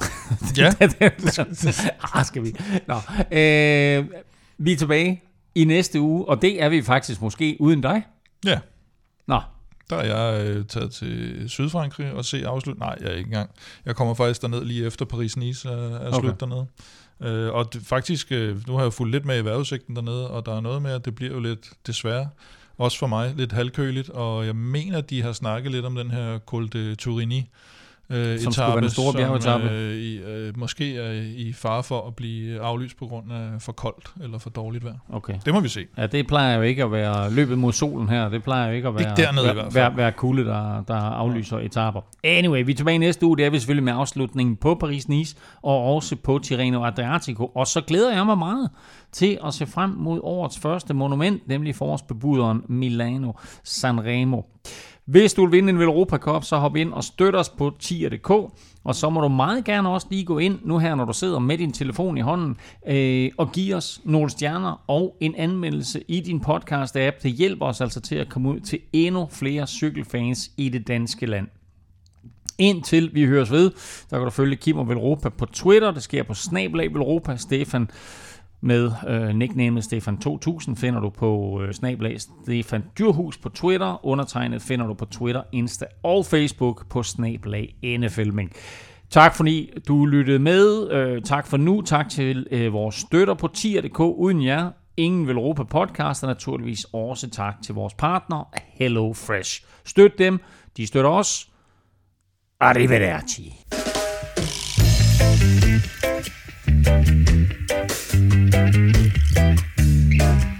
[SPEAKER 3] Ja.
[SPEAKER 2] ah, skal vi. Nå, øh, vi er tilbage i næste uge, og det er vi faktisk måske uden dig.
[SPEAKER 3] Ja,
[SPEAKER 2] Nå,
[SPEAKER 3] der er jeg øh, taget til Sydfrankrig og se afslut. Nej, jeg er ikke engang. Jeg kommer faktisk derned lige efter Paris-Nice er, er
[SPEAKER 2] Okay.
[SPEAKER 3] slut dernede. Øh, og det, faktisk, øh, nu har jeg fulgt lidt med i vejrudsigten dernede, og der er noget med, at det bliver jo lidt, desværre, også for mig, lidt halvkøligt, og jeg mener, at de har snakket lidt om den her Col de Turini, øh,
[SPEAKER 2] Som skulle være store bjergetape.
[SPEAKER 3] Som, øh, i, øh, måske er i fare for at blive aflyst på grund af for koldt eller for dårligt vejr.
[SPEAKER 2] okay.
[SPEAKER 3] Det må vi se.
[SPEAKER 2] Ja, det plejer jo ikke at være løbet mod solen her. Det plejer jo ikke at være,
[SPEAKER 3] Ikke dernede
[SPEAKER 2] være, være, være kulde, der, der aflyser etaper. Anyway, vi er tilbage næste uge. Det er vi selvfølgelig med afslutningen på Paris-Nice og også på Tirreno Adriatico. Og så glæder jeg mig meget til at se frem mod årets første monument, nemlig forårsbebuderen Milano Sanremo. Hvis du vil vinde en Europa Cup, så hop ind og støt os på tier.dk, og så må du meget gerne også lige gå ind nu her, når du sidder med din telefon i hånden, øh, og give os nogle stjerner og en anmeldelse i din podcast-app. Det hjælper os altså til at komme ud til endnu flere cykelfans i det danske land. Indtil vi høres ved, der kan du følge Kim og Velropa på Twitter. Det sker på Snablag Velropa. Stefan med øh, nicknamet Stefan2000 finder du på øh, snablag Stefan Dyrhus på Twitter. Undertegnet finder du på Twitter, Insta og Facebook på snablag NFLming. Tak fordi du lyttede med. Øh, tak for nu. Tak til øh, vores støtter på tier.dk. Uden jer, ingen vil råbe podcast, og naturligvis også tak til vores partner Hello Fresh. Støt dem, de støtter os. Arrivederci.
[SPEAKER 7] Thank you.